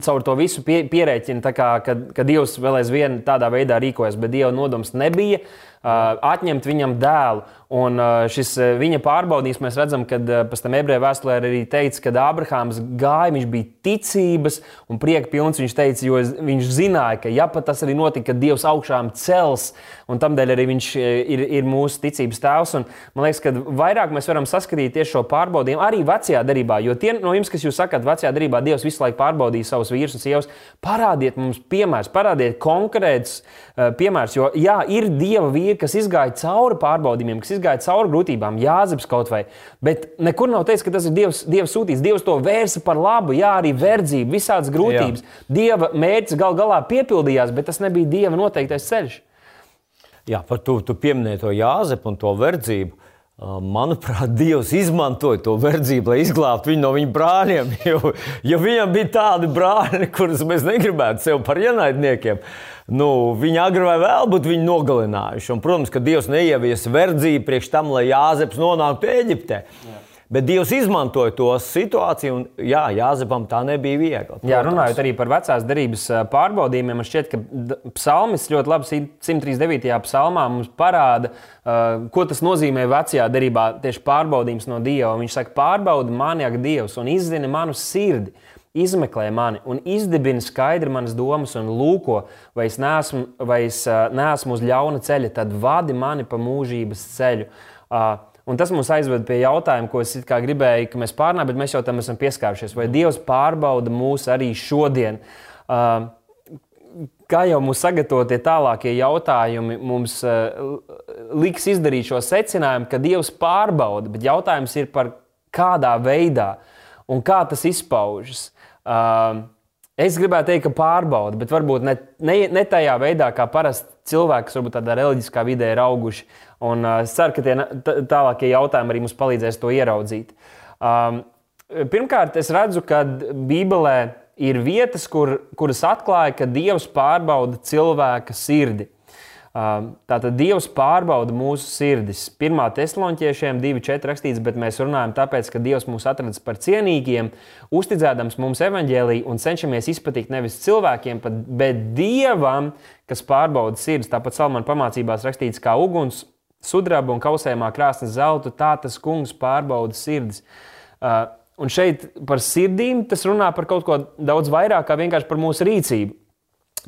caur to visu pie, pierēķina, kā, ka, ka Dievs vēl aizvien tādā veidā rīkojas, bet Dieva nodoms nebija uh, atņemt viņam dēlu. Un šis viņa pārbaudījums, mēs redzam, ka pēc tam ebreju vēstulē arī teica, ka Ābrahāms gāja, viņš bija ticības un prieka pilns. Viņš teica, jo viņš zināja, ka ja pat tas arī notika, kad Dievs augšām cels, un tādēļ arī viņš ir, ir mūsu ticības tēvs. Un, man liekas, ka vairāk mēs varam saskatīt tieši šo pārbaudījumu arī vecajā darbā. Jo tie no jums, kas jūs sakat, vecajā darbā Dievs visu laiku pārbaudīja savus vīrus un sievas, parādiet mums piemērus, parādiet konkrētus uh, piemērus. Jo jā, ir Dieva vīri, kas izgāja cauri pārbaudījumiem, kas izgāja cauri grūtībām, Jāzeps kaut vai. Bet nekur nav teikts, ka tas ir Dievs, Dievs sūtīts. Dievs to vērsa par labu, jā, arī verdzība, visādas grūtības. Jā. Dieva mērķis gal galā piepildījās, bet tas nebija Dieva noteiktais ceļš.
Jā, par to tu pieminēji to Jāzepu un to verdzību. Manuprāt, Dievs izmantoja to verdzību, lai izglābtu viņu no viņa brāļiem. Jo, jo viņam bija tādi brāļi, kurus mēs negribētu sev par ienaidniekiem nu, viņi agri vai vēl būtu viņu nogalinājuši. Un, protams, ka Dievs neievies verdzību priekš tam, lai Jāzeps nonāktu Eģiptē. Jā. Bet Dievs izmantoja to situāciju, un jā, Jāzepam tā nebija viegli. Protams.
Jā, runājot arī par vecās derības pārbaudījumiem, man šķiet, ka psalmis ļoti labi 139. psalmā mums parāda, ko tas nozīmē vecajā derībā, tieši pārbaudījums no Dieva. Viņš saka, pārbaudi mani, ak, Dievs, un izzini manu sirdi izmeklē mani un izdibina skaidri manas domas un lūko, vai es neesmu, vai es, uh, neesmu uz ļauna ceļa, tad vadi mani pa mūžības ceļu. Uh, un tas mums aizved pie jautājuma, ko es gribēju, ka mēs pārnājam, bet mēs jau tam esam pieskārušies. Vai Dievs pārbauda mūs arī šodien? Uh, kā jau mūsu sagatavotie tālākie jautājumi mums uh, liks izdarīt šo secinājumu, ka Dievs pārbauda, bet jautājums ir par kādā veidā un kā tas izpaužas. Uh, es gribētu teikt, ka pārbauda, bet varbūt ne, ne, ne tajā veidā, kā parasti cilvēki, kas varbūt tādā reliģiskā vidē ir auguši. Un uh, es ceru, ka tie tālākie jautājumi arī mums palīdzēs to ieraudzīt. Um, pirmkārt, es redzu, ka Bībelē ir vietas, kur, kuras atklāja, ka Dievs pārbauda cilvēka sirdi. Tātad Dievs pārbauda mūsu sirdis. Pirmā teslonķiešiem 2,4 rakstīts, bet mēs runājam tāpēc, ka Dievs mūs atradis par cienīgiem, uzticēdams mums evaņģēlīju un cenšamies izpatikt nevis cilvēkiem, bet Dievam, kas pārbauda sirdis. Tāpat Salmāna pamācībās rakstīts, kā uguns, sudraba un kausējumā krāsnes zelta, tā tas kungs pārbauda sirdis. Un šeit par sirdīm tas runā par kaut ko daudz vairāk kā vienkārši par mūsu rīcību.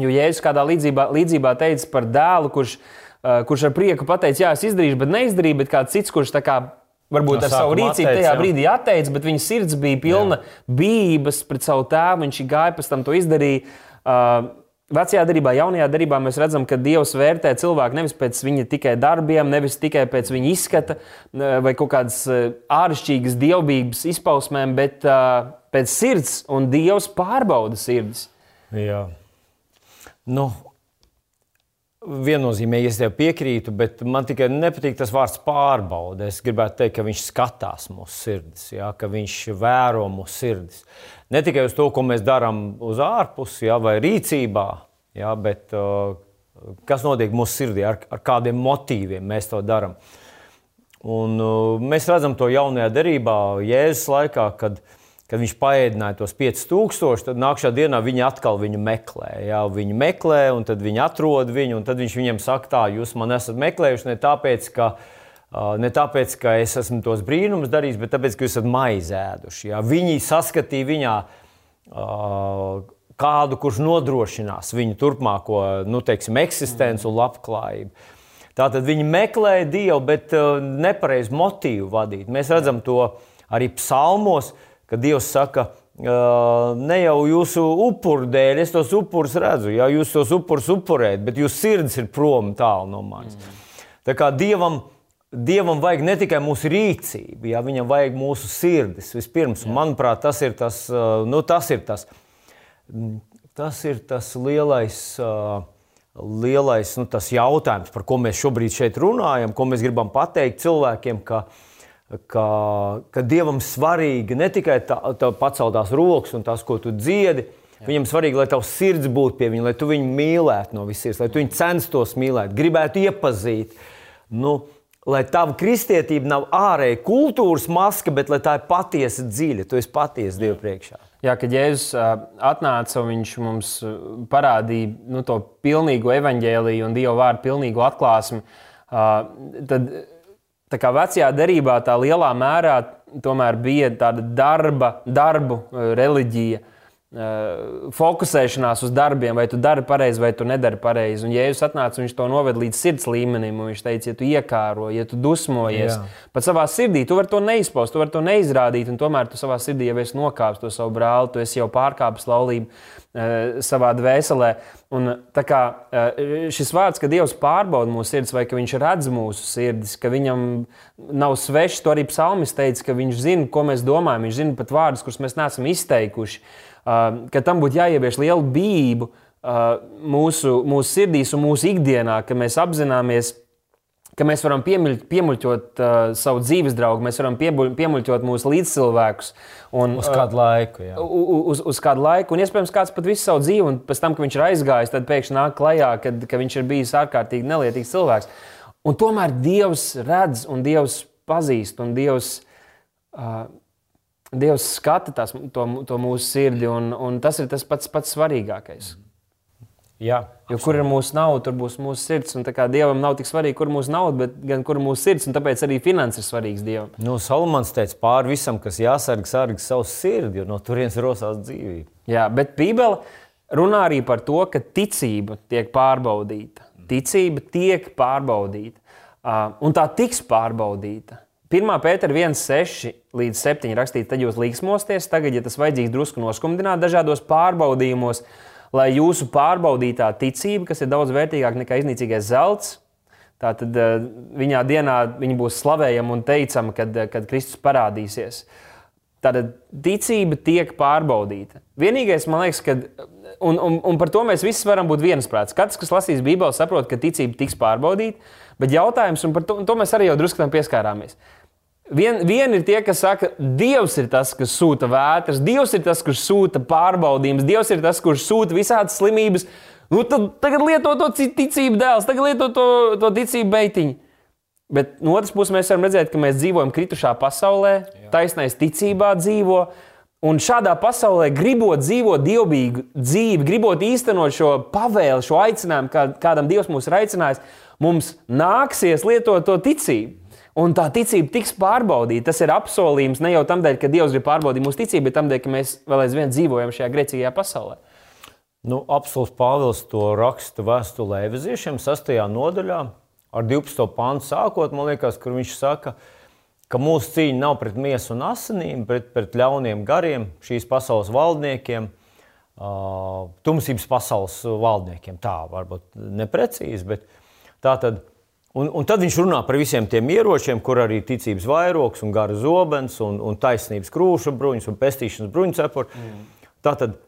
Jo Jēzus kādā līdzībā, līdzībā teica par dēlu, kurš, uh, kurš ar prieku pateica, jā, es izdarīšu, bet neizdarīju, bet kāds cits, kurš tā kā varbūt no ar savu rīcību atteic, tajā jā. brīdī atteicis, bet viņa sirds bija pilna jā. bības pret savu tēvu, viņš gāja pēc tam to izdarīja. Uh, Vecajā darbā, jaunajā darbā mēs redzam, ka Dievs vērtē cilvēku nevis pēc viņa tikai darbiem, nevis tikai pēc viņa izskata vai kaut kādas āršķirīgas dievbijības izpausmēm, bet uh, pēc sirds, un Dievs pārbauda sirds.
Jā. Nu, viennozīmīgi es tev piekrītu, bet man tikai nepatīk tas vārds pārbaude. Es gribētu teikt, ka viņš skatās mūsu sirdis, ja, ka viņš vēro mūsu sirdis. Ne tikai uz to, ko mēs darām uz ārpusi ja, vai rīcībā, ja, bet uh, kas notiek mūsu sirdī, ar, ar kādiem motīviem mēs to darām. Un, uh, mēs redzam to jaunajā derībā, Jēzus laikā, kad viņš kad viņš paēdināja tos 5000, tad nākamā dienā viņi atkal viņu meklē. Jā, viņi meklē, un tad viņi atrod viņu, un tad viņš viņiem saka, tā, jūs man esat meklējuši ne tāpēc, ka. Ne tāpēc, ka es esmu tos brīnumus darījis, bet tāpēc, ka jūs esat maizēduši. Jā. Viņi saskatīja viņā kādu, kurš nodrošinās viņu turpmāko nu, teiksim, eksistenci un labklājību. Tātad viņi meklēja Dievu, bet nepareizu motīvu vadīt. Mēs redzam to arī psalmos. Uh, ka Dievs saka, ne jau jūsu upuru dēļ, es tos upurus redzu, ja jūs tos upurus upurējat, bet jūsu sirds ir prom tālu no manis. Mm. Tā kā Dievam, Dievam vajag ne tikai mūsu rīcību, ja viņam vajag mūsu sirdis vispirms. Un, manuprāt, tas ir tas, nu, tas ir tas, tas, ir tas lielais. Lielais nu, jautājums, par ko mēs šobrīd šeit runājam, ko mēs gribam pateikt cilvēkiem, ka uh, ka, ka Dievam svarīgi ne tikai tā, tā paceltās rokas un tas, ko tu dziedi. Jā. Viņam svarīgi, lai tavs sirds būtu pie viņa, lai tu viņu mīlētu no visas, lai tu viņu censtos mīlēt, gribētu iepazīt. Nu, lai tava kristietība nav ārēja kultūras maska, bet lai tā ir patiesa dziļa, tu esi patiesa Dieva priekšā.
Jā, kad Jēzus atnāca un viņš mums parādīja nu, to pilnīgo evaņģēliju un Dieva vārdu pilnīgu atklāsmi, tad Tā kā vecajā derībā tā lielā mērā tomēr bija tāda darba, darbu eh, reliģija, fokusēšanās uz darbiem, vai tu dari pareizi, vai tu nedari pareizi. Un Jēzus atnāca viņš to noved līdz sirds līmenim. Viņš teica, ja tu iekāro, ja tu dusmojies, pat savā sirdī, tu vari to neizpaust, tu vari to neizrādīt, un tomēr tu savā sirdī jau esi nokāpis to savu brāli, tu esi jau pārkāpis laulību uh, savā dvēselē. Un, kā, uh, šis vārds, ka Dievs pārbauda mūsu sirdis, vai ka Viņš redz mūsu sirdis, ka Viņam nav svešs, to arī psalmis teica, ka Viņš zina, ko mēs domājam, Viņš zina pat vārdus, kurus mēs neesam izteikuši. Uh, ka tam būtu jāievieš liela bība uh, mūsu, mūsu sirdīs un mūsu ikdienā, ka mēs apzināmies, ka mēs varam piemuļ, piemuļķot uh, savu dzīves draugu, mēs varam piemuļ, piemuļķot mūsu līdzcilvēkus.
Un, uz kādu laiku. Jā.
Uz, uz kādu laiku, un iespējams, kāds pat visu savu dzīvi, un pēc tam, kad viņš ir aizgājis, tad pēkšņi nāk klajā, kad, ka viņš ir bijis ārkārtīgi nelietīgs cilvēks. Un tomēr Dievs redz, un Dievs pazīst, un Dievs. Uh, Dievs skata tās, to, to mūsu sirdi, un, un tas ir tas pats, pats svarīgākais.
Jā,
jo kur ir mūsu nauda, tur būs mūsu sirds. Un Dievam nav tik svarīgi, kur mūsu nauda, bet gan kur mūsu sirds. Tāpēc arī finanses ir svarīgas Dievam.
Nu, Salamans teica, pāri visam, kas jāsargā, sargā savu sirdi, jo no turienes rosās dzīvība.
Jā, bet Bībele runā arī par to, ka ticība tiek pārbaudīta. Ticība tiek pārbaudīta. Uh, un tā tiks pārbaudīta. 1. pētera 1,6 līdz 7 rakstīts, tad jūs līksmosties, tagad, ja tas vajadzīgs drusku noskumdināt dažādos pārbaudījumos, lai jūsu pārbaudītā ticība, kas ir daudz vērtīgāka nekā iznīcīgais zelts, tātad eh, viņā dienā viņa būs slavējama un teicama, kad, eh, kad Kristus parādīsies. Tātad ticība tiek pārbaudīta. Vienīgais, man liekas, ka, un, un, un par to mēs visi varam būt viensprāts. Katrs, kas lasīs Bībeli, saprot, ka ticība tiks pārbaudīta, bet jautājums, un par to, un to mēs arī jau drusku pieskārāmies. Vien, vien ir tie, kas saka, Dievs ir tas, kas sūta vētras, Dievs ir tas, kurš sūta pārbaudījumus, Dievs ir tas, kurš sūta visādas slimības. Nu, tad, tagad lieto to ticību dēls, tagad lieto to, to ticību beitiņu. Bet no otras puses, mēs varam redzēt, ka mēs dzīvojam kritušā pasaulē, Jā. taisnais ticībā dzīvo. Un šādā pasaulē, gribot dzīvot dievbijīgu dzīvi, gribot īstenot šo pavēli, šo aicinājumu, kā, kādam Dievs mūs ir aicinājis, mums nāksies lietot to ticību. Un tā ticība tiks pārbaudīta. Tas ir apsolījums ne jau tam dēļ, ka Dievs grib pārbaudīt mūsu ticību, bet tam dēļ, ka mēs vēl aizvien dzīvojam šajā grēcīgajā pasaulē.
Nu, Apsolus Pāvils to raksta vēstulē Eveziešiem, 6. nodaļā, ar 12. pāntu sākot, man liekas, kur viņš saka, ka mūsu cīņa nav pret miesu un asinīm, bet pret ļauniem gariem, šīs pasaules valdniekiem, uh, tumsības pasaules valdniekiem. Tā varbūt neprecīzi, bet tā tad Un, un tad viņš runā par visiem tiem ieročiem, kur arī ticības vairogs, un gara zobens, un, un taisnības krūša bruņas un pestīšanas bruņu cepuri. Mm. Tātad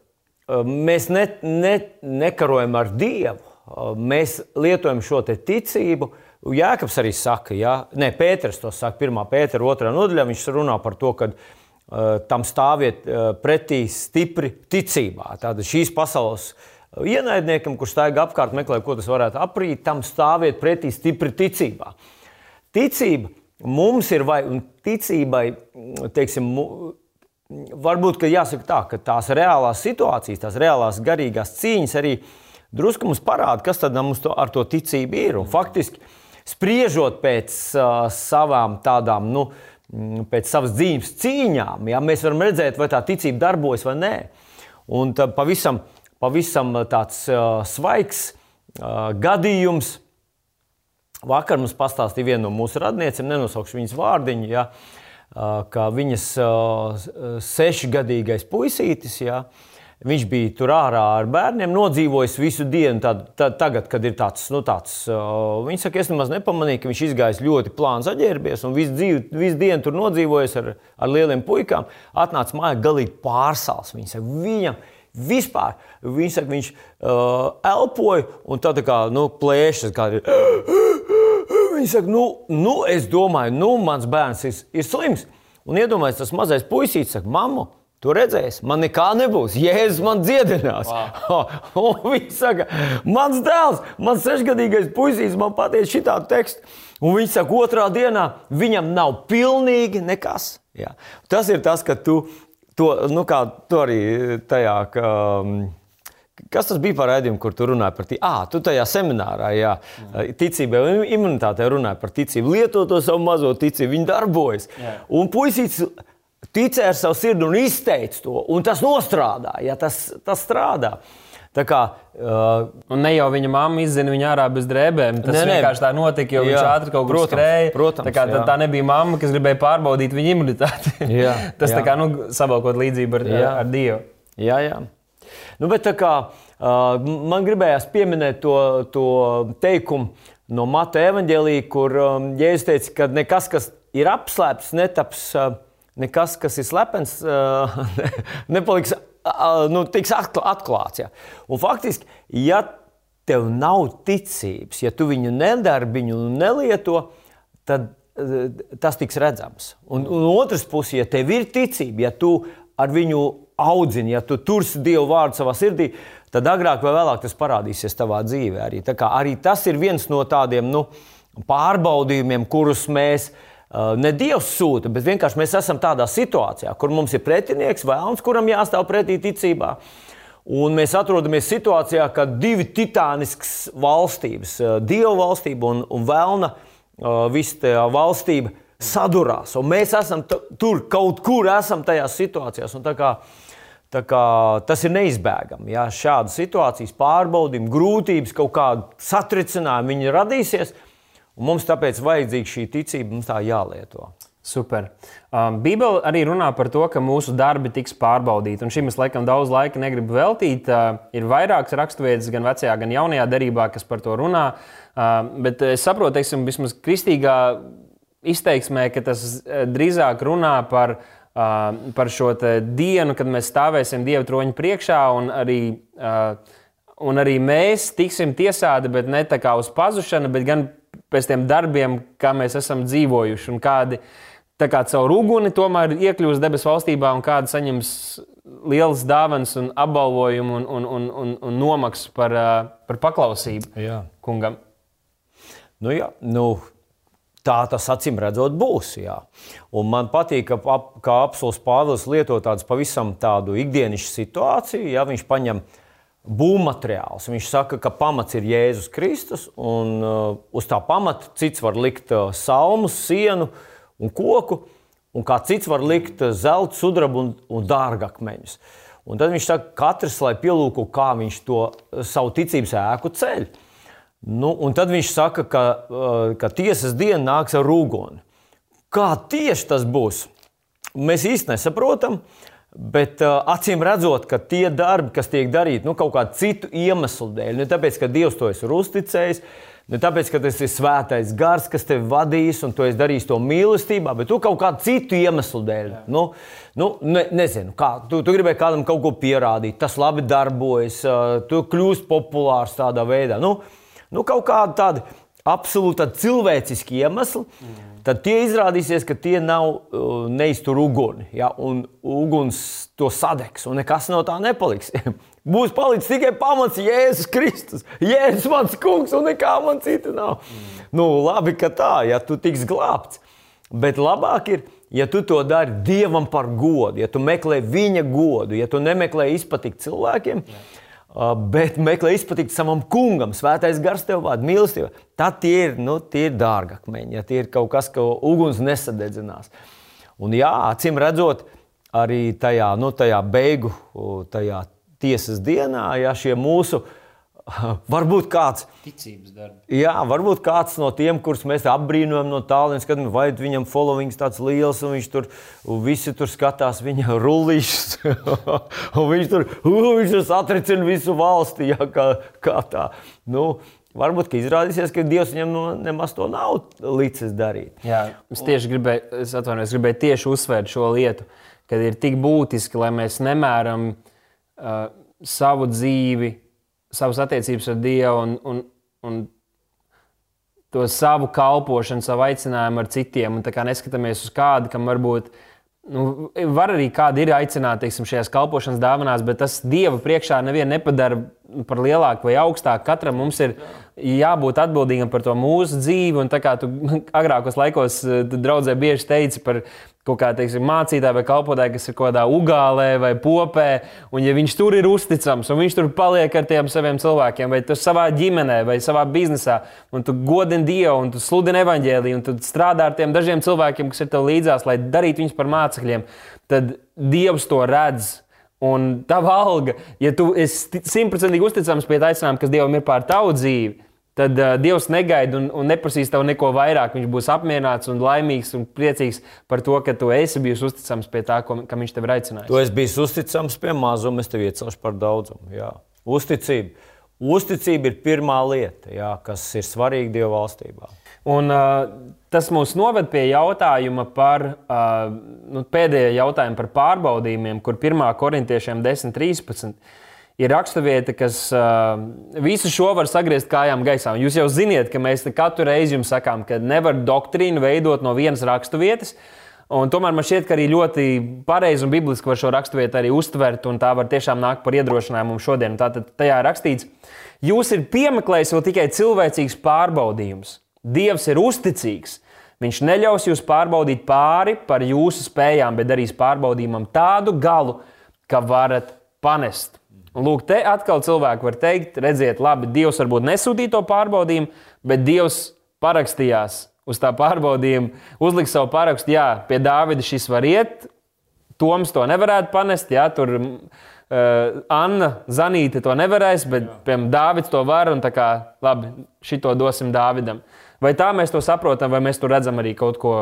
mēs ne, ne, nekarojam ar Dievu, mēs lietojam šo ticību. Jēkabs arī saka, ja, ne Pēters to saka, 1. Pētera 2. nodaļā. Viņš runā par to, ka uh, tam stāviet uh, pretī stipri ticībā. Tātad šīs pasaules ienaidniekam, kurš staigā apkārt, meklē, ko tas varētu aprīt, tam stāviet pretī stipri ticībā. Ticība mums ir, vai ticībai, teiksim, varbūt jāsaka tā, ka tās reālās situācijas, tās reālās garīgās cīņas arī drusku mums parāda, kas tad mums to, ar to ticību ir. Un faktiski, spriežot pēc uh, savām tādām, nu, pēc savas dzīves cīņām, ja, mēs varam redzēt, vai tā ticība darbojas vai nē. Un pavisam, pavisam tāds uh, svaigs uh, gadījums. Vakar mums pastāstīja viena no mūsu radniecēm, nenosaukšu viņas vārdiņu. Ja, uh, ka viņas sešgadīgais puisītis, ja, viņš bija tur ārā ar bērniem, nodzīvojis visu dienu. Tad, tad, tagad, kad ir tāds, nu, tāds viņš saka, es nemaz nepamanīju, ka viņš izgājis ļoti plāns aģērbies un visu, dzīvi, visu dienu tur nodzīvojis ar, ar lieliem puikām. Atnāca mājā galīgi pārsāls. Viņa saka, viņam vispār, viņš, saka, viņš uh, elpoja un tā, tā kā nu, plēšas. Kā ir, Viņa saka, nu, nu, es domāju, nu, mans bērns ir, ir slims. Un iedomājieties, tas mazais puisītis saka, mamma, tu redzēsi, man nekā nebūs. Jēzus man dziedinās. Wow. un viņš saka, mans dēls, mans sešgadīgais puisītis man pateica šitādu tekstu. Un viņš saka, otrā dienā viņam nav pilnīgi nekas. Jā. Tas ir tas, ka tu to, nu, kā tu arī tajā. Ka, um, Kas tas bija par raidījumu, kur tu runāji par ticību? Ah, tu tajā seminārā, jā, mm. ticībai un imunitātei runāji par ticību. Lieto to savu mazo ticību, viņi darbojas. Jā. Un puisīts ticēja ar savu sirdi un izteica to, un tas nostrādā, ja tas, tas strādā. Tā kā,
uh, un ne jau viņa mamma izzina viņu ārā bez drēbēm. Tas ne, vienkārši tā notika, jo jā, viņš ātri kaut kur skrēja. Protams, tā, kā, tā, tā nebija mamma, kas gribēja pārbaudīt viņa imunitāti. Jā, tas jā. tā kā nu, savalkot līdzību ar, jā. ar Dievu.
Jā, jā. Nu, bet, kā, uh, man gribējās pieminēt to, to teikumu no Mata evanģēlīja, kur um, Jēzus teica, ka nekas, kas ir apslēpts, netaps, uh, nekas, kas ir slepens, uh, nepaliks, nu, tiks atklāts. Ja. Un faktiski, ja tev nav ticības, ja tu viņu nedari, viņu nelieto, tad tas tiks redzams. Un, un otrs puses, ja tev ir ticība, ja tu ar viņu audzini, ja tu tursi Dievu vārdu savā sirdī, tad agrāk vai vēlāk tas parādīsies tavā dzīvē. Arī, arī tas ir viens no tādiem nu, pārbaudījumiem, kurus mēs uh, ne Dievs sūta, bet vienkārši mēs esam tādā situācijā, kur mums ir pretinieks, vēlams, kuram jāstāv pretī ticībā. Un mēs atrodamies situācijā, kad divi titāniskas valstības, uh, Dieva valstība un, un Vēlna visa valstība, sadurās. Un mēs esam tur, kaut kur esam tajās situācijās. Tā kā uh, Kā, tas ir neizbēgami. Ja šādas situācijas, pārbaudījumi, grūtības, kaut kāda satricinājuma viņi radīsies, un mums tāpēc vajadzīga šī ticība, mums tā jālieto.
Super. Um, Bībele arī runā par to, ka mūsu darbi tiks pārbaudīti. Un šim es laikam daudz laika negribu veltīt. Uh, ir vairākas raksturvietas, gan vecajā, gan jaunajā derībā, kas par to runā. Uh, bet es saprotu, teiksim, vismaz kristīgā izteiksmē, ka tas uh, drīzāk runā par uh, par šo dienu, kad mēs stāvēsim Dieva troņa priekšā, un arī, un arī mēs tiksim tiesāti, bet ne tā kā uz pazušanu, bet gan pēc tiem darbiem, kā mēs esam dzīvojuši, un kādi tā kā caur uguni tomēr iekļūs debesu valstībā, un kāda saņems lielas dāvanas un apbalvojumu un, un, un, un, un nomaksu par, par paklausību jā. kungam.
Nu, jā, nu, Tā tas acīm redzot būs. Jā. Un man patīk, ka, ap, ka apelsīns Pāvils lieto tādu pavisam tādu ikdienišķu situāciju. Ja viņš paņem būvmateriālus, viņš saka, ka pamats ir Jēzus Kristus, un uh, uz tā pamata cits var likt uh, salmus, sienu un koku, un kā cits var likt uh, zelta, sudrabu un, un dārgakmeņus. Un tad viņš saka, katrs lai pielūko, kā viņš to uh, savu ticības ēku ceļ. Nu, un tad viņš saka, ka, uh, ka tiesas diena nāks ar rūgoni. Kā tieši tas būs? Mēs īstenībā nesaprotam, Bet uh, acīm redzot, ka tie darbi, kas tiek darīti nu, kaut kādu citu iemeslu dēļ, ne tāpēc, ka Dievs to ir uzticējis, ne tāpēc, ka tas ir svētais gars, kas tevi vadīs un tu esi darījis to mīlestībā, bet tu kaut kādu citu iemeslu dēļ. Jā. Nu, nu, ne, nezinu, kā, tu, tu gribēji kādam kaut ko pierādīt, tas labi darbojas, uh, tu kļūsi populārs tādā veidā. Nu, nu, kaut kāda tāda absolūti cilvēciski iemesli. Mm tad tie izrādīsies, ka tie nav uh, neiztur uguni. Ja? Un uguns to sadegs, un nekas no tā nepaliks. Būs palicis tikai pamats Jēzus Kristus. Jēzus mans kungs, un nekā man cita nav. Mm. Nu, labi, ka tā, ja tu tiks glābts. Bet labāk ir, ja tu to dari Dievam par godu, ja tu meklē viņa godu, ja tu nemeklē izpatikt cilvēkiem. Uh, bet meklē izpatikt savam kungam, svētais gars tev vada mīlestība. Tad tie ir, nu, tie ir dārgakmeņi, ja tie ir kaut kas, ko uguns nesadedzinās. Un jā, acīm redzot, arī tajā, nu, tajā beigu, tajā tiesas dienā, ja šie mūsu uh, Varbūt kāds, jā, varbūt kāds no tiem, kurus mēs apbrīnojam no tālruņa, skatāmies, vai viņam followings tāds liels, un viņš tur visi tur skatās viņa rullīšus, un viņš tur, viņš tur satricina visu valsti, jā, kā, kā tā. Nu, Varbūt izrādīsies, ka Dievs viņam no, nemaz to nav licis darīt.
Jā, es tieši gribēju, es atvainojos, gribēju tieši uzsvērt šo lietu, ka ir tik būtiski, lai mēs nemēram uh, savu dzīvi savas attiecības ar Dievu un, un, un to savu kalpošanu, savu aicinājumu ar citiem. Un neskatāmies uz kādu, kam varbūt. Nu, var arī kādi ir aicināti teiksim, šajās kalpošanas dāvanās, bet tas Dieva priekšā nevienu nepadara par lielāku vai augstāku. Katram mums ir jābūt atbildīgam par to mūsu dzīvi. Un tā kā tu agrākos laikos, eh, draudzē, bieži teici par kaut kā teiksim, mācītāja vai kalpotāja, kas ir kaut kādā ugālē vai popē, un ja viņš tur ir uzticams, un viņš tur paliek ar tiem saviem cilvēkiem, vai tas savā ģimenē, vai savā biznesā, un tu godini Dievu, un tu sludini evaņģēliju, un tu strādā ar tiem dažiem cilvēkiem, kas ir tev līdzās, lai darītu viņus par mācekļiem, tad Dievs to redz. Un tava alga, ja tu esi simtprocentīgi uzticams pie tā aicinājuma, kas Dievam ir pār tavu dzīvi, tad uh, Dievs negaida un, un neprasīs tev neko vairāk. Viņš būs apmierināts un laimīgs un priecīgs par to, ka tu esi bijis uzticams pie tā, ko, kam viņš tev ir aicinājis.
Tu esi bijis uzticams pie mazuma, es tev iecelšu par daudzumu. Jā. Uzticība. Uzticība ir pirmā lieta, jā, kas ir svarīga Dieva valstībā.
Un, uh, tas mūs noved pie jautājuma par uh, nu, pēdējo jautājumu par pārbaudījumiem, kur 1. korintiešiem 10.13 ir raksturvieta, kas uh, visu šo var sagriezt kājām gaisā. Un jūs jau zināt, ka mēs katru reizi jums sakām, ka nevar doktrīnu veidot no vienas raksturvietas. Un tomēr man šķiet, ka arī ļoti pareizi un bibliski var šo raksturvietu arī uztvert, un tā var tiešām nākt par iedrošinājumu mums šodien. Tātad tajā rakstīts, jūs ir piemeklējis vēl tikai cilvēcīgs pārbaudījums. Dievs ir uzticīgs. Viņš neļaus jūs pārbaudīt pāri par jūsu spējām, bet darīs pārbaudījumam tādu galu, ka varat panest. Lūk, te atkal cilvēki var teikt, redziet, labi, Dievs varbūt nesūtīja to pārbaudījumu, bet Dievs parakstījās uz tā pārbaudījuma, uzlika savu parakstu. Jā, pie Dāvida šis var iet, Toms to nevarētu panest. Jā, tur uh, Anna Zanīte to nevarēs, bet piemēram Dāvids to var. Un tā kā labi, šito dosim Dāvidam. Vai tā mēs to saprotam, vai mēs tur redzam arī kaut ko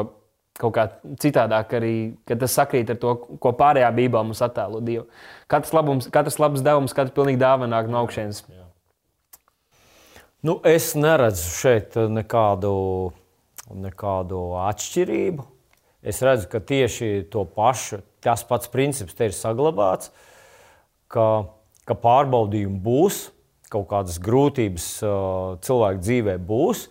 kaut kā citādāk, arī tas sakrīt ar to, ko pārējā Bībelē mums attēlo Dievu. Katrs, labums, katrs labs devums, katrs pilnīgi dāvana nāk no augšas.
Nu, es neredzu šeit nekādu, nekādu atšķirību. Es redzu, ka tieši pašu, tas pats princips te ir saglabāts, ka, ka pārbaudījumi būs, kaut kādas grūtības uh, cilvēku dzīvē būs.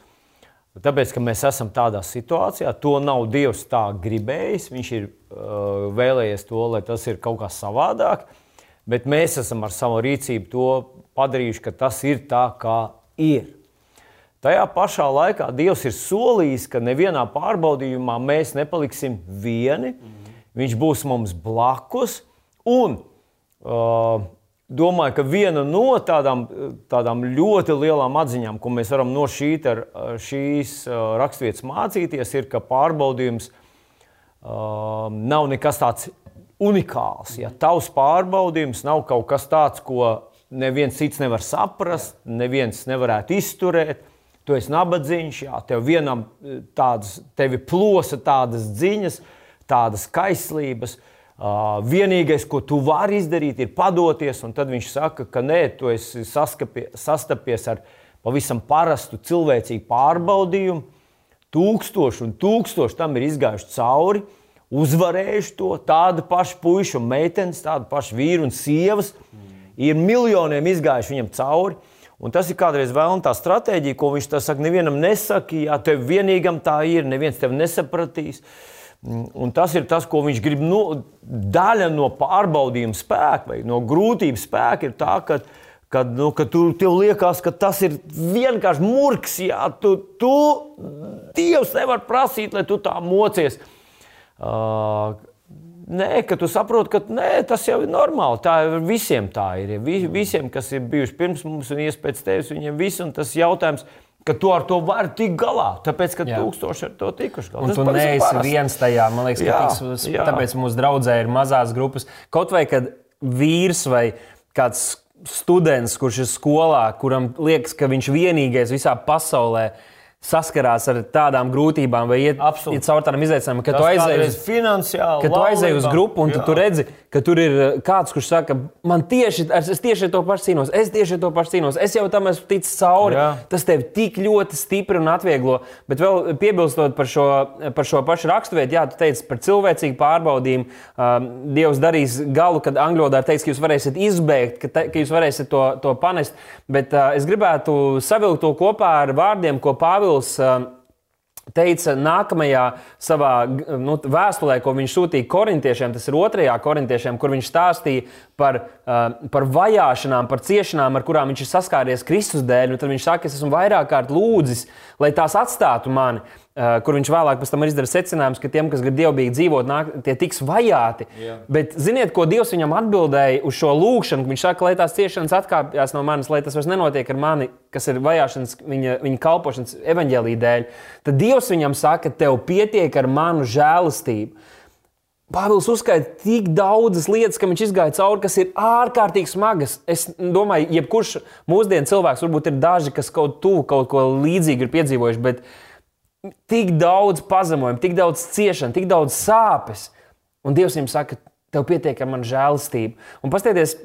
Tāpēc, ka mēs esam tādā situācijā, to nav Dievs tā gribējis. Viņš ir uh, vēlējies to, lai tas ir kaut kā savādāk, bet mēs esam ar savu rīcību to padarījuši, ka tas ir tā, kā ir. Tajā pašā laikā Dievs ir solījis, ka nevienā pārbaudījumā mēs nepaliksim vieni. Viņš būs mums blakus. Un, uh, domāju, ka viena no tādām, tādām ļoti lielām atziņām, ko mēs varam no šī, ar, šīs raksturvietas mācīties, ir, ka pārbaudījums uh, nav nekas tāds unikāls. Ja tavs pārbaudījums nav kaut kas tāds, ko neviens cits nevar saprast, neviens nevarētu izturēt. Tu esi nabadzīgs, jā, tev vienam tādas, tevi plosa tādas dziņas, tādas kaislības. Vienīgais, ko tu vari izdarīt, ir padoties. Tad viņš saka, ka nē, tu esi sastapies ar pavisam parastu cilvēcīgu pārbaudījumu. Tūkstoši un tūkstoši tam ir izgājuši cauri, uzvarējuši to. Tāda paša puika un meitenes, tāda paša vīra un sievas ir miljoniem izgājuši viņam cauri. Un tas ir kādreiz vēl tā stratēģija, ko viņš saka, nevienam nesaka, ja tev vienīgam tā ir, neviens tev nesapratīs. Uh, Un tas ir tas, ko viņš grib. Nu, daļa no pārbaudījuma spēka vai no grūtības spēka ir tā, ka, ka, nu, ka tu, tev liekas, ka tas ir vienkārši murgs. Jā, tu, tu Dievs nevar prasīt, lai tu tā mocies. Uh, Nē, ka tu saproti, ka nē, tas jau ir normāli. Tā ir visiem tā ir. Visiem, kas ir bijuši pirms mums un iespējas tevis, viņiem viss. Un tas jautājums, ka tu ar to vari tikt galā. Tāpēc, ka jā. tūkstoši ar to tikuši galā.
Un tu neesi viens tajā. Man liekas, jā, tiks, jā. tāpēc mūsu draudzē ir mazās grupas. Kaut vai kad vīrs vai kāds students, kurš ir skolā, kuram liekas, ka viņš vienīgais visā pasaulē ir saskarās ar tādām grūtībām, vai iet, iet caur tādam izaicinājumam, ka
Tas tu aizēji uz finansiālu,
ka tu aizēji uz grupu un tu, tu redzi, ka tur ir uh, kāds, kurš saka, man tieši, es tieši to pašu cīnos, es tieši to pašu cīnos, es jau tam esmu ticis cauri. Jā. Tas tev tik ļoti stipri un atvieglo. Bet vēl piebilstot par šo, par šo pašu raksturvietu, jā, tu teici par cilvēcīgu pārbaudījumu. Um, Dievs darīs galu, kad angļu valodā teiks, ka jūs varēsiet izbeigt, ka, te, ka jūs varēsiet to, to panest. Bet uh, es gribētu savilkt to kopā ar vārdiem, ko Pāvils um, teica nākamajā savā nu, vēstulē, ko viņš sūtīja korintiešiem, tas ir otrajā korintiešiem, kur viņš stāstīja par, uh, par vajāšanām, par ciešanām, ar kurām viņš ir saskāries Kristus dēļ. Tad viņš saka, es esmu vairāk kārt lūdzis, lai tās atstātu mani. Uh, kur viņš vēlāk izdara secinājumus, ka tiem, kas grib dievbijīgi dzīvot, nāk, tie tiks vajāti. Jā. Bet ziniet, ko Dievs viņam atbildēja uz šo lūgšanu? Viņš saka, lai tās ciešanas atkāpjas no manis, lai tas vairs nenotiek ar mani, kas ir vajāšanas, viņa, viņa kalpošanas evaņģēlī dēļ. Tad Dievs viņam saka, tev pietiek ar manu žēlastību. Pāvils uzskaita tik daudzas lietas, ka viņš izgāja cauri, kas ir ārkārtīgi smagas. Es domāju, jebkurš mūsdienu cilvēks, varbūt ir daži, kas kaut, tuvu, kaut ko līdzīgu ir piedzīvojuši, bet tik daudz pazemojumu, tik daudz ciešanu, tik daudz sāpes. Un Dievs viņam saka, tev pietiek ar manu žēlastību. Un paskatieties,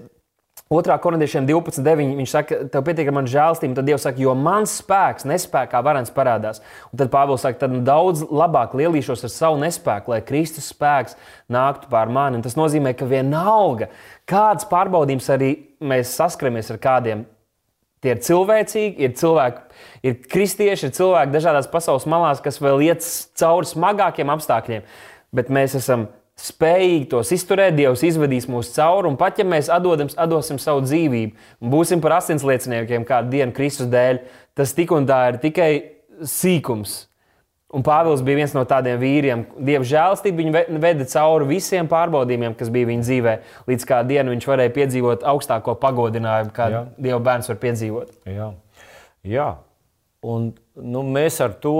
2. korintiešiem 12.9. Viņš saka, tev pietiek ar manu žēlstību, tad Dievs saka, jo mans spēks nespējā varens parādās. Un tad Pāvils saka, tad daudz labāk lielīšos ar savu nespēku, lai Kristus spēks nāktu pār mani. Un tas nozīmē, ka vienalga, kādas pārbaudījums arī mēs saskaramies ar kādiem, tie ir cilvēcīgi, ir cilvēki Ir kristieši, ir cilvēki dažādās pasaules malās, kas vēl iet cauri smagākiem apstākļiem, bet mēs esam spējīgi tos izturēt, Dievs izvedīs mūs cauri, un pat ja mēs atdodam, atdosim savu dzīvību un būsim par asinslieciniekiem kādu dienu Kristus dēļ, tas tik un tā ir tikai sīkums. Un Pāvils bija viens no tādiem vīriem. Dieva žēlstība viņu veda cauri visiem pārbaudījumiem, kas bija viņa dzīvē, līdz kā dienu viņš varēja piedzīvot augstāko pagodinājumu, kādu Dieva bērns var piedzīvot.
Jā. Jā, un nu, mēs ar to,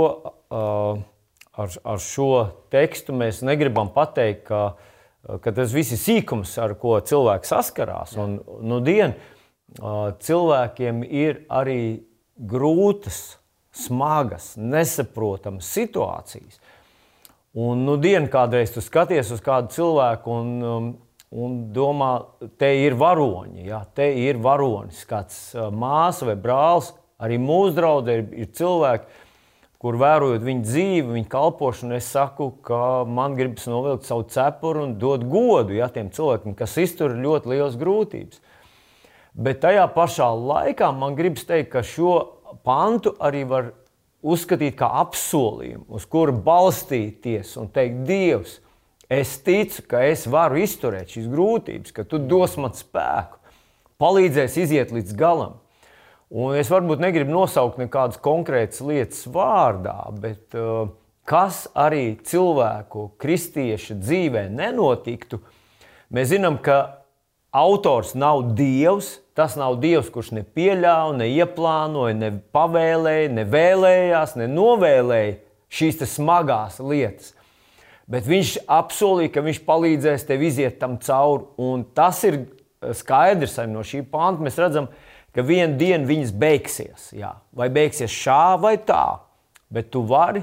ar, ar šo tekstu negribam pateikt, ka, ka tas viss ir sīkums, ar ko cilvēks saskarās. Un, nu, dien, cilvēkiem ir arī grūtas, smagas, nesaprotamas situācijas. Un nu, dienā kādreiz tu skaties uz kādu cilvēku un, um, un domā, te ir varoņi, ja, te ir varonis, kāds māsa vai brālis, Arī mūsu draugi ir, ir cilvēki, kur vērojot viņu dzīvi, viņu kalpošanu, es saku, ka man gribas novilkt savu cepuru un dot godu ja, tiem cilvēkiem, kas iztur ļoti liels grūtības. Bet tajā pašā laikā man gribas teikt, ka šo pantu arī var uzskatīt par apsolījumu, uz kuru balstīties un teikt, Dievs, es ticu, ka es varu izturēt šīs grūtības, ka tu dos man spēku, palīdzēs iziet līdz galam. Un es varbūt negribu nosaukt nekādas konkrētas lietas vārdā, bet uh, kas arī cilvēku kristiešu dzīvē nenotiktu, mēs zinām, ka autors nav dievs. Tas nav dievs, kurš ne pieļāva, ne ieplānoja, ne pavēlēja, ne vēlējās, ne novēlēja šīs smagās lietas. Bet viņš apsolīja, ka viņš palīdzēs tev iziet tam cauri. Un tas ir skaidrs arī no šī panta. Mēs redzam, ka vienu dienu viņas beigsies. Jā. Vai beigsies šā vai tā, bet tu vari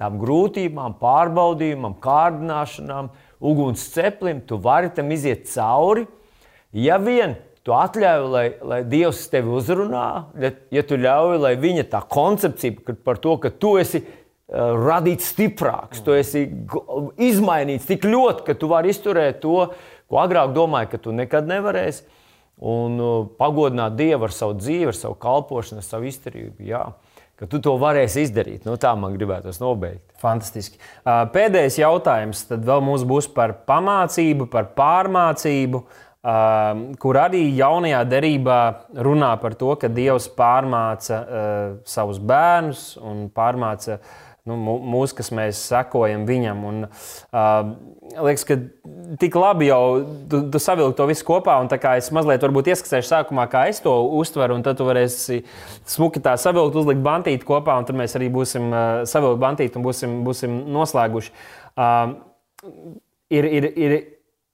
tam grūtībām, pārbaudījumam, kārdināšanām uguns ceplim, tu vari tam iziet cauri. Ja vien tu atļauj, lai, lai Dievs tevi uzrunā, ja tu ļauj, lai viņa tā koncepcija par to, ka tu esi uh, radīts stiprāks, tu esi izmainīts tik ļoti, ka tu vari izturēt to, ko agrāk domāji, ka tu nekad nevarēsi, un uh, pagodināt Dievu ar savu dzīvi, ar savu kalpošanu, ar savu izturību. Jā. Ka tu to varēsi izdarīt. Nu, tā man gribētos nobeigt.
Fantastiski. Uh, pēdējais jautājums. Tad vēl mums būs par pamācību, par pārmācību. Uh, Um, kur arī jaunajā derībā runā par to, ka Dievs pārmāca uh, savus bērnus un pārmāca nu, mūs, kas mēs sekojam viņam. Un, uh, liekas, ka tik labi jau tu, tu savilki to visu kopā, un es mazliet ieskicēšu sākumā, kā es to uztveru, un tad tu varēsi smuki tā savilkt, uzlikt bantīti kopā, un tad mēs arī būsim uh, savilkt bantīti un būsim, būsim noslēguši. Uh, ir, ir, ir,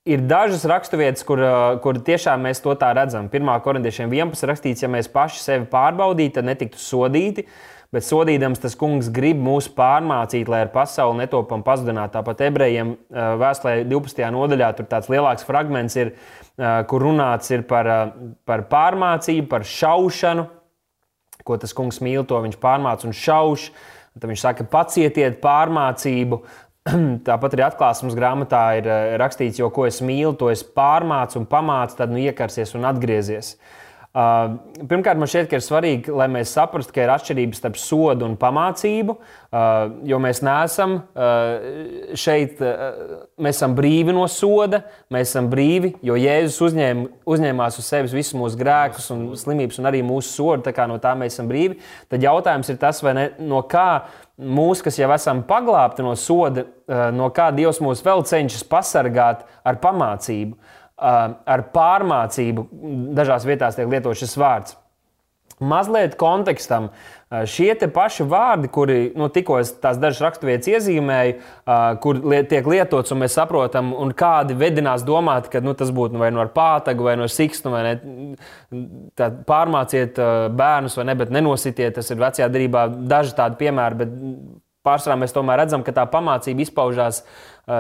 ir dažas raksturvietas, kur, kur tiešām mēs to tā redzam. Pirmā korintiešiem 11 rakstīts, ja mēs paši sevi pārbaudītu, tad netiktu sodīti. Bet sodīdams tas kungs grib mūs pārmācīt, lai ar pasauli netopam pazudināt. Tāpat ebrejiem vēstulē 12. nodaļā tur tāds lielāks fragments ir, kur runāts ir par, par pārmācību, par šaušanu, ko tas kungs mīl, to viņš pārmāca un šauš. Tad viņš saka, pacietiet pārmācību, Tāpat arī atklāsmes grāmatā ir eh, rakstīts, jo ko es mīlu, to es pārmācu un pamācu, tad nu iekarsies un atgriezies. Uh, pirmkārt, man šķiet, ka ir svarīgi, lai mēs saprastu, ka ir atšķirība starp sodu un pamācību, uh, jo mēs neesam uh, šeit, mēs esam brīvi no soda, mēs esam brīvi, jo Jēzus uzņēma, uzņēmās uz sevis visus mūsu grēkus un slimības un arī mūsu sodu, tā kā no tā mēs esam brīvi. Tad jautājums ir tas, vai ne, no kā mūs, kas jau esam paglābti no soda, no kā Dievs mūs vēl cenšas pasargāt ar pamācību ar pārmācību dažās vietās tiek lietots šis vārds. Mazliet kontekstam, šie paši vārdi, kuri nu, tikko tās dažas raksturvietas iezīmēju, kur tiek lietots, un mēs saprotam, un kādi vedinās domāt, ka nu, tas būtu nu, vai nu pātagu, vai no sikstu, vai ne, pārmāciet bērnus, vai ne, bet nenositiet. Tas ir vecajā darbā daži tādi piemēri, bet pārsvarā mēs tomēr redzam, ka tā pamācība izpaužās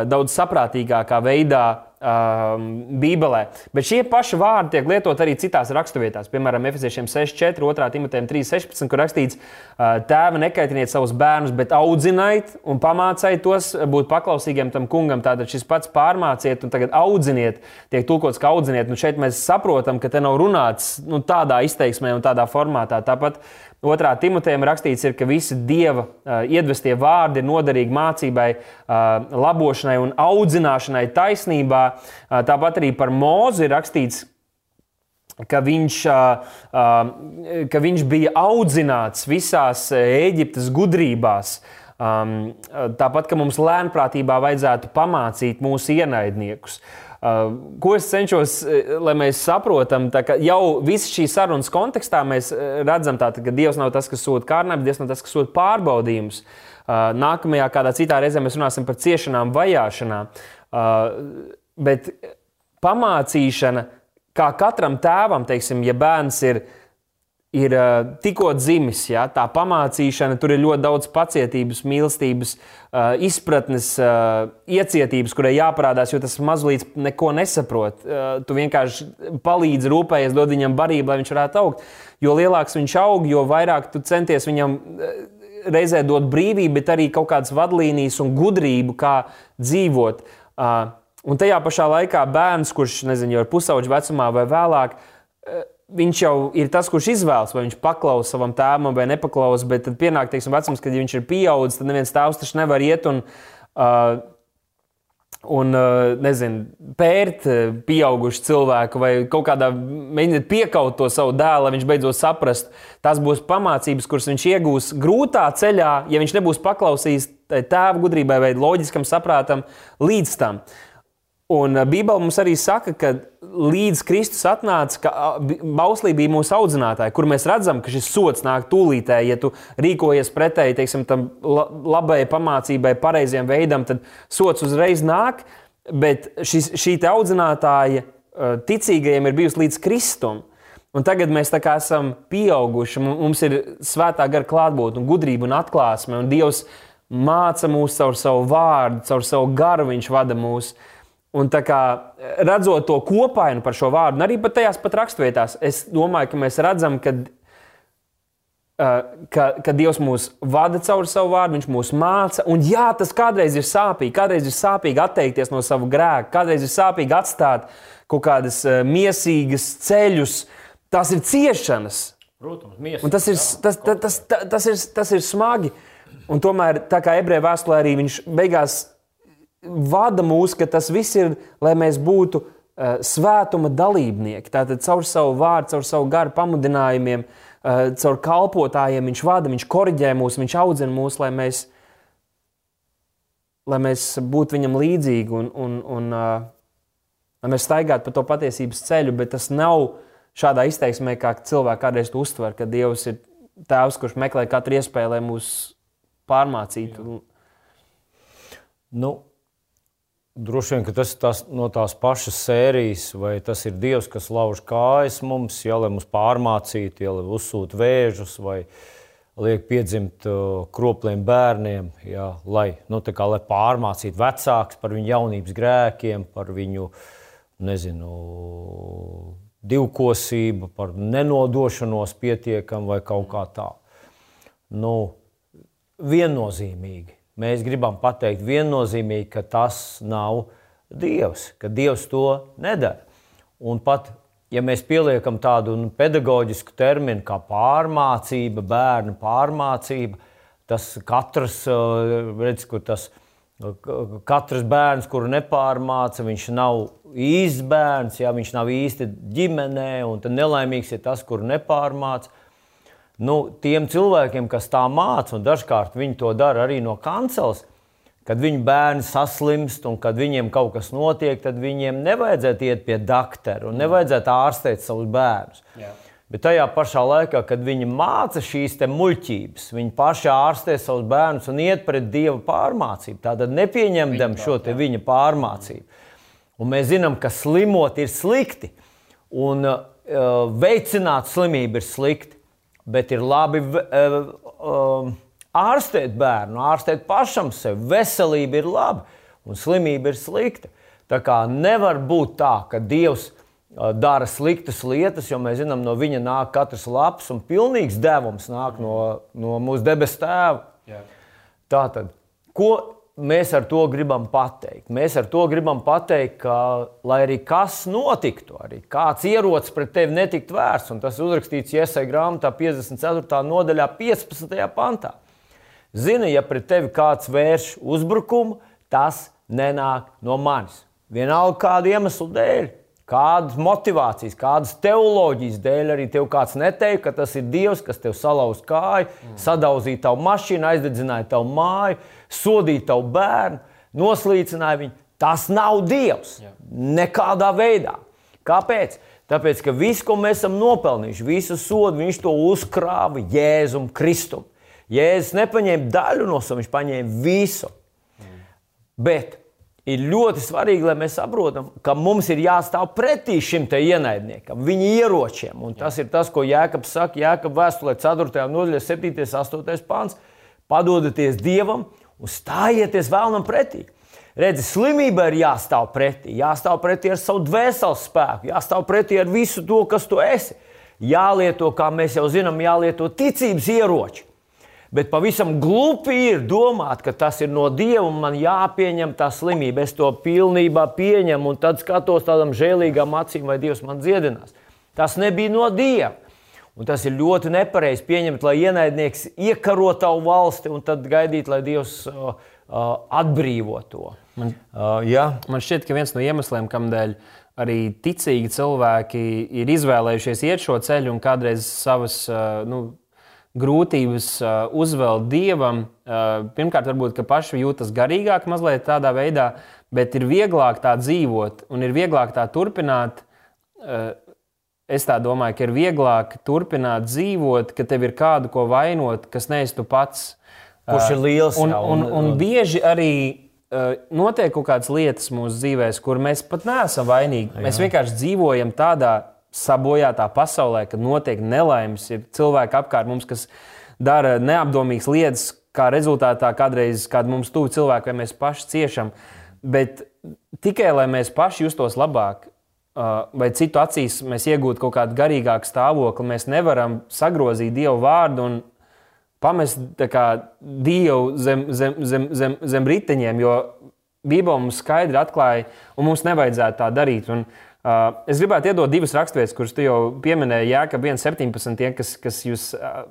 daudz saprātīgākā veidā um, Bībelē. Bet šie paši vārdi tiek lietot arī citās raksturvietās. Piemēram, Efeziešiem 6,4, 2. Timotejam 3,16, kur rakstīts, uh, tēva nekaitiniet savus bērnus, bet audziniet un pamāciet tos būt paklausīgiem tam kungam. Tātad šis pats pārmāciet un tagad audziniet, tiek tulkots kā audziniet. Nu, šeit mēs saprotam, ka te nav runāts nu, tādā izteiksmē un tādā formātā. Tāpat Otrā Timotejam rakstīts, ir, ka visi dieva uh, iedvestie vārdi ir noderīgi mācībai, uh, labošanai un audzināšanai taisnībā. Uh, tāpat arī par mūzu ir rakstīts, ka viņš, ka viņš bija audzināts visās Eģiptes gudrībās. Um, tāpat, ka mums lēnprātībā vajadzētu pamācīt mūsu ienaidniekus. Uh, ko es cenšos, uh, lai mēs saprotam, ka jau visas šīs sarunas kontekstā mēs uh, redzam, tā, ka Dievs nav tas, kas sūta kārnēm, Dievs nav tas, kas sūta pārbaudījumus. Nākamajā kādā citā reizē mēs runāsim par ciešanām, vajāšanām. Bet pamācīšana, kā katram tēvam, teiksim, ja bērns ir ielikās, ir uh, tikko dzimis. Ja? Tā pamācīšana, tur ir ļoti daudz pacietības, mīlestības, uh, izpratnes, uh, iecietības, kurai jāparādās, jo tas mazliet neko nesaprot. Tu vienkārši palīdzi, rūpējies, dod viņam barību, lai viņš varētu augt. Jo lielāks viņš aug, jo vairāk tu centies viņam. Reizē dot brīvību, bet arī kaut kādas vadlīnijas un gudrību, kā dzīvot. Uh, un tajā pašā laikā bērns, kurš nezinu, jau ir pusauģis vecumā vai vēlāk, uh, viņš jau ir tas, kurš izvēlas, vai viņš paklaus savam tēvam vai nepaklaus. Bet tad pienāk teiksim, vecums, kad viņš ir pieaudzis, tad neviens tēvs taču nevar iet un, uh, un uh, nezinu, pērt pieaugušu cilvēku vai kaut kādā mēģināt piekaut to savu dēlu, lai viņš beidzot saprast. Tas būs pamācības, kuras viņš iegūs grūtā ceļā, ja viņš nebūs paklausījis tēva gudrībai vai loģiskam saprātam līdz tam. Uh, Un Bībele mums arī saka, ka līdz Kristus atnāca, ka bauslība bija mūsu audzinātāja, kur mēs redzam, ka šis sots nāk tūlītē. Ja tu rīkojies pretēji teiksim, tam labai pamācībai, pareiziem veidam, tad sots uzreiz nāk. Bet šis, šī audzinātāja ticīgajiem ir bijusi līdz Kristum. Un tagad mēs esam pieauguši, mums ir svētā gara klātbūtne, gudrība un atklāsme. Un Dievs māca mūs caur savu vārdu, caur savu garu, Viņš vada mūsu. Un tā kā redzot to kopainu par šo vārdu, arī pat tajās pat raksturvietās, es domāju, ka mēs redzam, ka, ka, ka Dievs mūs vada caur savu vārdu, Viņš mūs māca. Un jā, tas kādreiz ir sāpīgi, kādreiz ir sāpīgi atteikties no sava grēka, kādreiz ir sāpīgi atstāt kaut kādas miesīgas ceļus. Tās ir ciešanas.
Protams, miesīgas.
Un tas ir, tas, tas, tas, tas, tas, ir, tas ir smagi. Un tomēr, tā kā ebreju vēstulē arī viņš beigās vada mūs, ka tas viss ir, lai mēs būtu uh, svētuma dalībnieki. Tātad caur savu vārdu, caur savu garu pamudinājumiem, uh, caur kalpotājiem viņš vada, viņš korģē mūs, viņš audzina mūs, lai mēs, lai mēs būtu viņam līdzīgi un, un, un uh, lai mēs staigātu pa to patiesības ceļu, bet tas nav šādā izteiksmē, kā cilvēki kādreiz to uztver, ka Dievs ir tēvs, kurš meklē katru iespēju, lai mūs pārmācītu. Jā.
Nu, Droši vien tas ir tās, no tās pašas sērijas, vai tas ir Dievs, kas lauž kājas mums, ja, lai mums pārmācītu, ja, lai uzsūta vēžus, vai liek piedzimt uh, kropliem bērniem, ja, lai, nu, kā, lai pārmācītu vecākus par viņu jaunības grēkiem, par viņu nezinu, divkosību, par nenodošanos pietiekami vai kaut kā tā. Nu, viennozīmīgi mēs gribam pateikt viennozīmīgi, ka tas nav Dievs, ka Dievs to nedara. Un pat ja mēs pieliekam tādu nu, pedagoģisku terminu kā pārmācība, bērnu pārmācība, tas katrs, uh, redz, kur tas katrs bērns, kuru nepārmāca, viņš nav īsts bērns, ja viņš nav īsti ģimenē, un nelaimīgs ir tas, kuru nepārmāca nu, tiem cilvēkiem, kas tā māca, un dažkārt viņi to dara arī no kanceles, kad viņu bērni saslimst un kad viņiem kaut kas notiek, tad viņiem nevajadzētu iet pie doktora un nevajadzētu ārstēt savus bērnus. Jā. Bet tajā pašā laikā, kad viņi māca šīs muļķības, viņi paši ārstē savus bērnus un iet pret dieva pārmācību. Tātad nepieņemdam šo viņa pārmācību. Un mēs zinām, ka slimot ir slikti un uh, veicināt slimību ir slikti bet ir labi um, ārstēt bērnu, ārstēt pašam sevi. Veselība ir laba un slimība ir slikta. Tā kā nevar būt tā, ka Dievs uh, dara sliktas lietas, jo mēs zinām, no viņa nāk katrs labs un pilnīgs devums nāk no, no mūsu debesu tēva. Jā. Tātad, ko mēs ar to gribam pateikt? Mēs ar to gribam pateikt, ka, lai arī kas notiktu, arī kāds ierocis pret tevi netiktu vērsts, un tas ir uzrakstīts Iesai grāmatā 54. nodaļā, 15. pantā. Zini, ja pret tevi kāds vērš uzbrukumu, tas nenāk no manis. Vienalga kādu iemeslu dēļ, kādas motivācijas, kādas teoloģijas dēļ arī tev kāds neteikt, ka tas ir Dievs, kas tev salauz kāju, mm. sadauzīja tavu mašīnu, aizdedzināja tavu māju sodīja tavu bērnu, noslīcināja viņu. Tas nav Dievs. Jā. Nekādā veidā. Kāpēc? Tāpēc, ka viss, ko mēs esam nopelnījuši, visu sodu, viņš to uzkrāja Jēzum Kristum. Jēzus nepaņēma daļu no savas, viņš paņēma visu. Mm. Bet ir ļoti svarīgi, lai mēs saprotam, ka mums ir jāstāv pretī šim ienaidniekam, viņa ieročiem. Un tas Jā. ir tas, ko Jēkabs saka Jēkabs vēstulē 4. nodaļā, 7. un 8. pāns. Padodaties Dievam, un stājieties vēlnam pretī. Redzi, slimība ir jāstāv pretī, jāstāv pretī ar savu dvēseles spēku, jāstāv pretī ar visu to, kas tu esi. Jālieto, kā mēs jau zinām, jālieto ticības ieroči. Bet pavisam glupi ir domāt, ka tas ir no Dieva un man jāpieņem tā slimība. Es to pilnībā pieņemu un tad skatos tādam žēlīgam acīm, vai Dievs man dziedinās. Tas nebija no Dieva. Un tas ir ļoti nepareizi pieņemt, lai ienaidnieks iekaro tavu valsti un tad gaidīt, lai Dievs uh, uh, atbrīvo to.
Man, uh, ja? man šķiet, ka viens no iemesliem, kādēļ arī ticīgi cilvēki ir izvēlējušies iet šo ceļu un kādreiz savas uh, nu, grūtības uh, uzvelt dievam, uh, pirmkārt, varbūt paši jūtas garīgāk, mazliet tādā veidā, bet ir vieglāk tā dzīvot un ir vieglāk tā turpināt. Uh, Es tā domāju, ka ir vieglāk turpināt dzīvot, ka tev ir kādu ko vainot, kas neesi tu pats.
Kurš ir liels?
Un, un, un, un bieži arī notiek kaut kādas lietas mūsu dzīvēm, kur mēs pat neesam vainīgi. Jā. Mēs vienkārši dzīvojam tādā sabojātā pasaulē, kad notiek nelaimes. Ir cilvēki apkārt mums, kas dara neapdomīgas lietas, kā rezultātā kādreiz kāda mums tuvu cilvēka vai mēs paši ciešam. Bet tikai lai mēs paši justos labāk, vai citu acīs mēs iegūtu kaut kādu garīgāku stāvokli, mēs nevaram sagrozīt Dievu vārdu un pamest kā, Dievu zem, zem, zem, zem, zem riteņiem, jo Bībele mums skaidri atklāja, un mums nevajadzētu tā darīt. Un, Uh, es gribētu iedot divas raksturvietas, kuras tu jau pieminēji, Jēkab 1,17, tie, kas, kas jūs uh,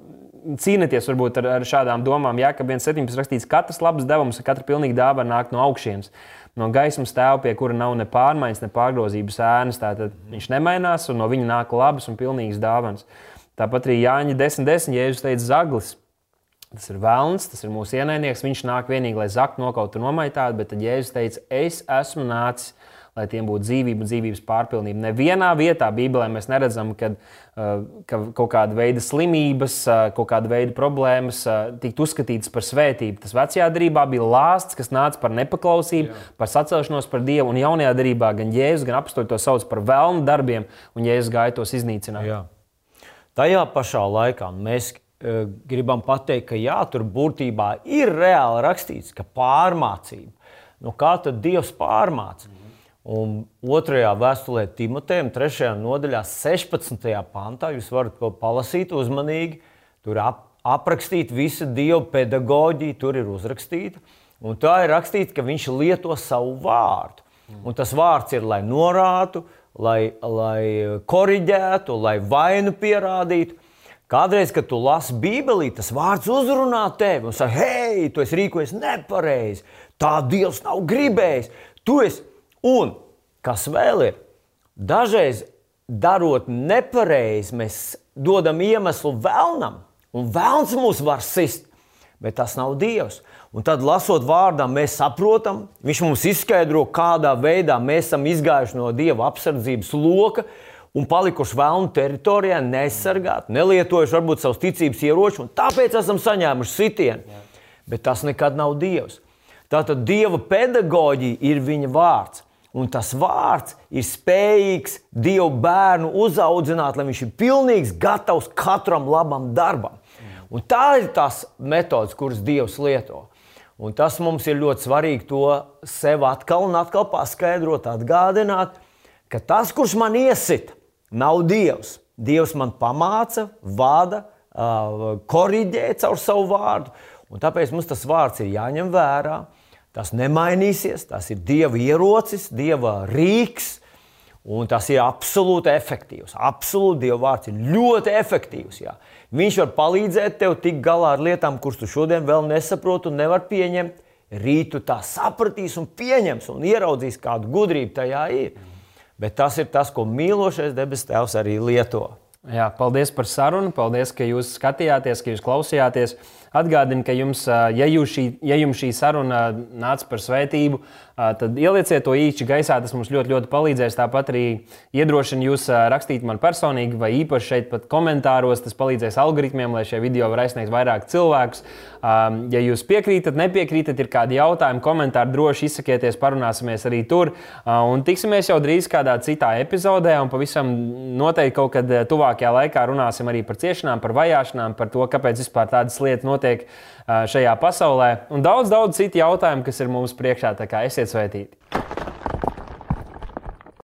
cīnāties varbūt ar, ar šādām domām. Jēkab 1,17 rakstīts, ka katrs labs devums, katra pilnīga dāvana nāk no augšienes. No gaismas tēva, pie kura nav ne pārmaiņas, ne pārgrozības ēnas. Tātad viņš nemainās, un no viņa nāk labas un pilnīgas dāvanas. Tāpat arī Jāņa 10, 10 Jēzus teica, zaglis. Tas ir vēlns, tas ir mūsu ienaidnieks. Viņš nāk vienīgi, lai zaktu nokautu un nomaitātu, bet tad Jēzus teica, es esmu nācis lai tiem būtu dzīvība dzīvības pārpilnība. Nevienā vietā Bībelē mēs neredzam, kad, uh, ka kaut kāda veida slimības, uh, kaut kāda veida problēmas uh, tiktu uzskatītas par svētību. Tas vecajā darbā bija lāsts, kas nāca par nepaklausību, Jā. par sacelšanos par Dievu, un jaunajā darbā gan Jēzus, gan apstākļi to sauc par vēlnu darbiem, un Jēzus gāja tos iznīcināt. Jā.
Tajā pašā laikā mēs gribam pateikt, ka jā, tur būtībā ir reāli rakstīts, ka pārmācība. Nu, kā tad Dievs pārmāca? Un otrajā vēstulē Timotejam, trešajā nodaļā, 16. pantā, jūs varat to palasīt uzmanīgi. Tur ap, aprakstīt visa dieva pedagoģija, tur ir uzrakstīta. Un tā ir rakstīts, ka viņš lieto savu vārdu. Un tas vārds ir, lai norātu, lai, lai korģētu, lai vainu pierādītu. Kādreiz, kad tu lasi Bībelī, tas vārds uzrunā tevi un saka, hei, tu esi rīkojies nepareizi. Tā Dievs nav gribējis. Tu esi Un kas vēl ir? Dažreiz darot nepareizi, mēs dodam iemeslu vēlnam, un vēlns mūs var sist, bet tas nav Dievs. Un tad, lasot vārdā, mēs saprotam, viņš mums izskaidro, kādā veidā mēs esam izgājuši no Dieva apsardzības loka un palikuši vēlnu teritorijā, nesargāti, nelietojuši varbūt savus ticības ieročus, un tāpēc esam saņēmuši sitienu. Bet tas nekad nav Dievs. Tātad Dieva pedagoģija ir viņa vārds. Un tas vārds ir spējīgs Dievu bērnu uzaudzināt, lai viņš ir pilnīgs, gatavs katram labam darbam. Un tā ir tās metodas, kuras Dievs lieto. Un tas mums ir ļoti svarīgi to sev atkal un atkal paskaidrot, atgādināt, ka tas, kurš man iesit, nav Dievs. Dievs man pamāca, vada, korģē caur savu vārdu. Un tāpēc mums tas vārds ir jāņem vērā. Tas nemainīsies, tas ir Dieva ierocis, Dieva rīks, un tas ir absolūti efektīvs. Absolūti Dieva vārds ir ļoti efektīvs. Jā. Viņš var palīdzēt tev tikt galā ar lietām, kuras tu šodien vēl nesaproti un nevar pieņemt. Rīt tu tā sapratīs un pieņems un ieraudzīs, kāda gudrība tajā ir. Bet tas ir tas, ko mīlošais debes Tēvs arī lieto.
Jā, paldies par sarunu, paldies, ka jūs skatījāties, ka jūs klausījāties. Atgādinu, ka jums, ja, šī, ja jums šī saruna nāca par svētību, tad ielieciet to īņķi gaisā. Tas mums ļoti, ļoti palīdzēs. Tāpat arī iedrošinu jūs rakstīt man personīgi, vai īpaši šeit pat komentāros. Tas palīdzēs algoritmiem, lai šie video var aizsniegt vairāk cilvēkus. Ja jūs piekrītat, nepiekrītat, ir kādi jautājumi, komentāri, droši izsakieties, parunāsimies arī tur. Un tiksimies jau drīz kādā citā epizodē, un pavisam noteikti kaut kad tuvākajā laikā runāsim arī par ciešanām, par vajāšanām, par to, kāpēc vispār tādas lietas notiek šajā pasaulē, un daudz, daudz citu jautājumu, kas ir mums priekšā. Tā kā esiet sveitīti!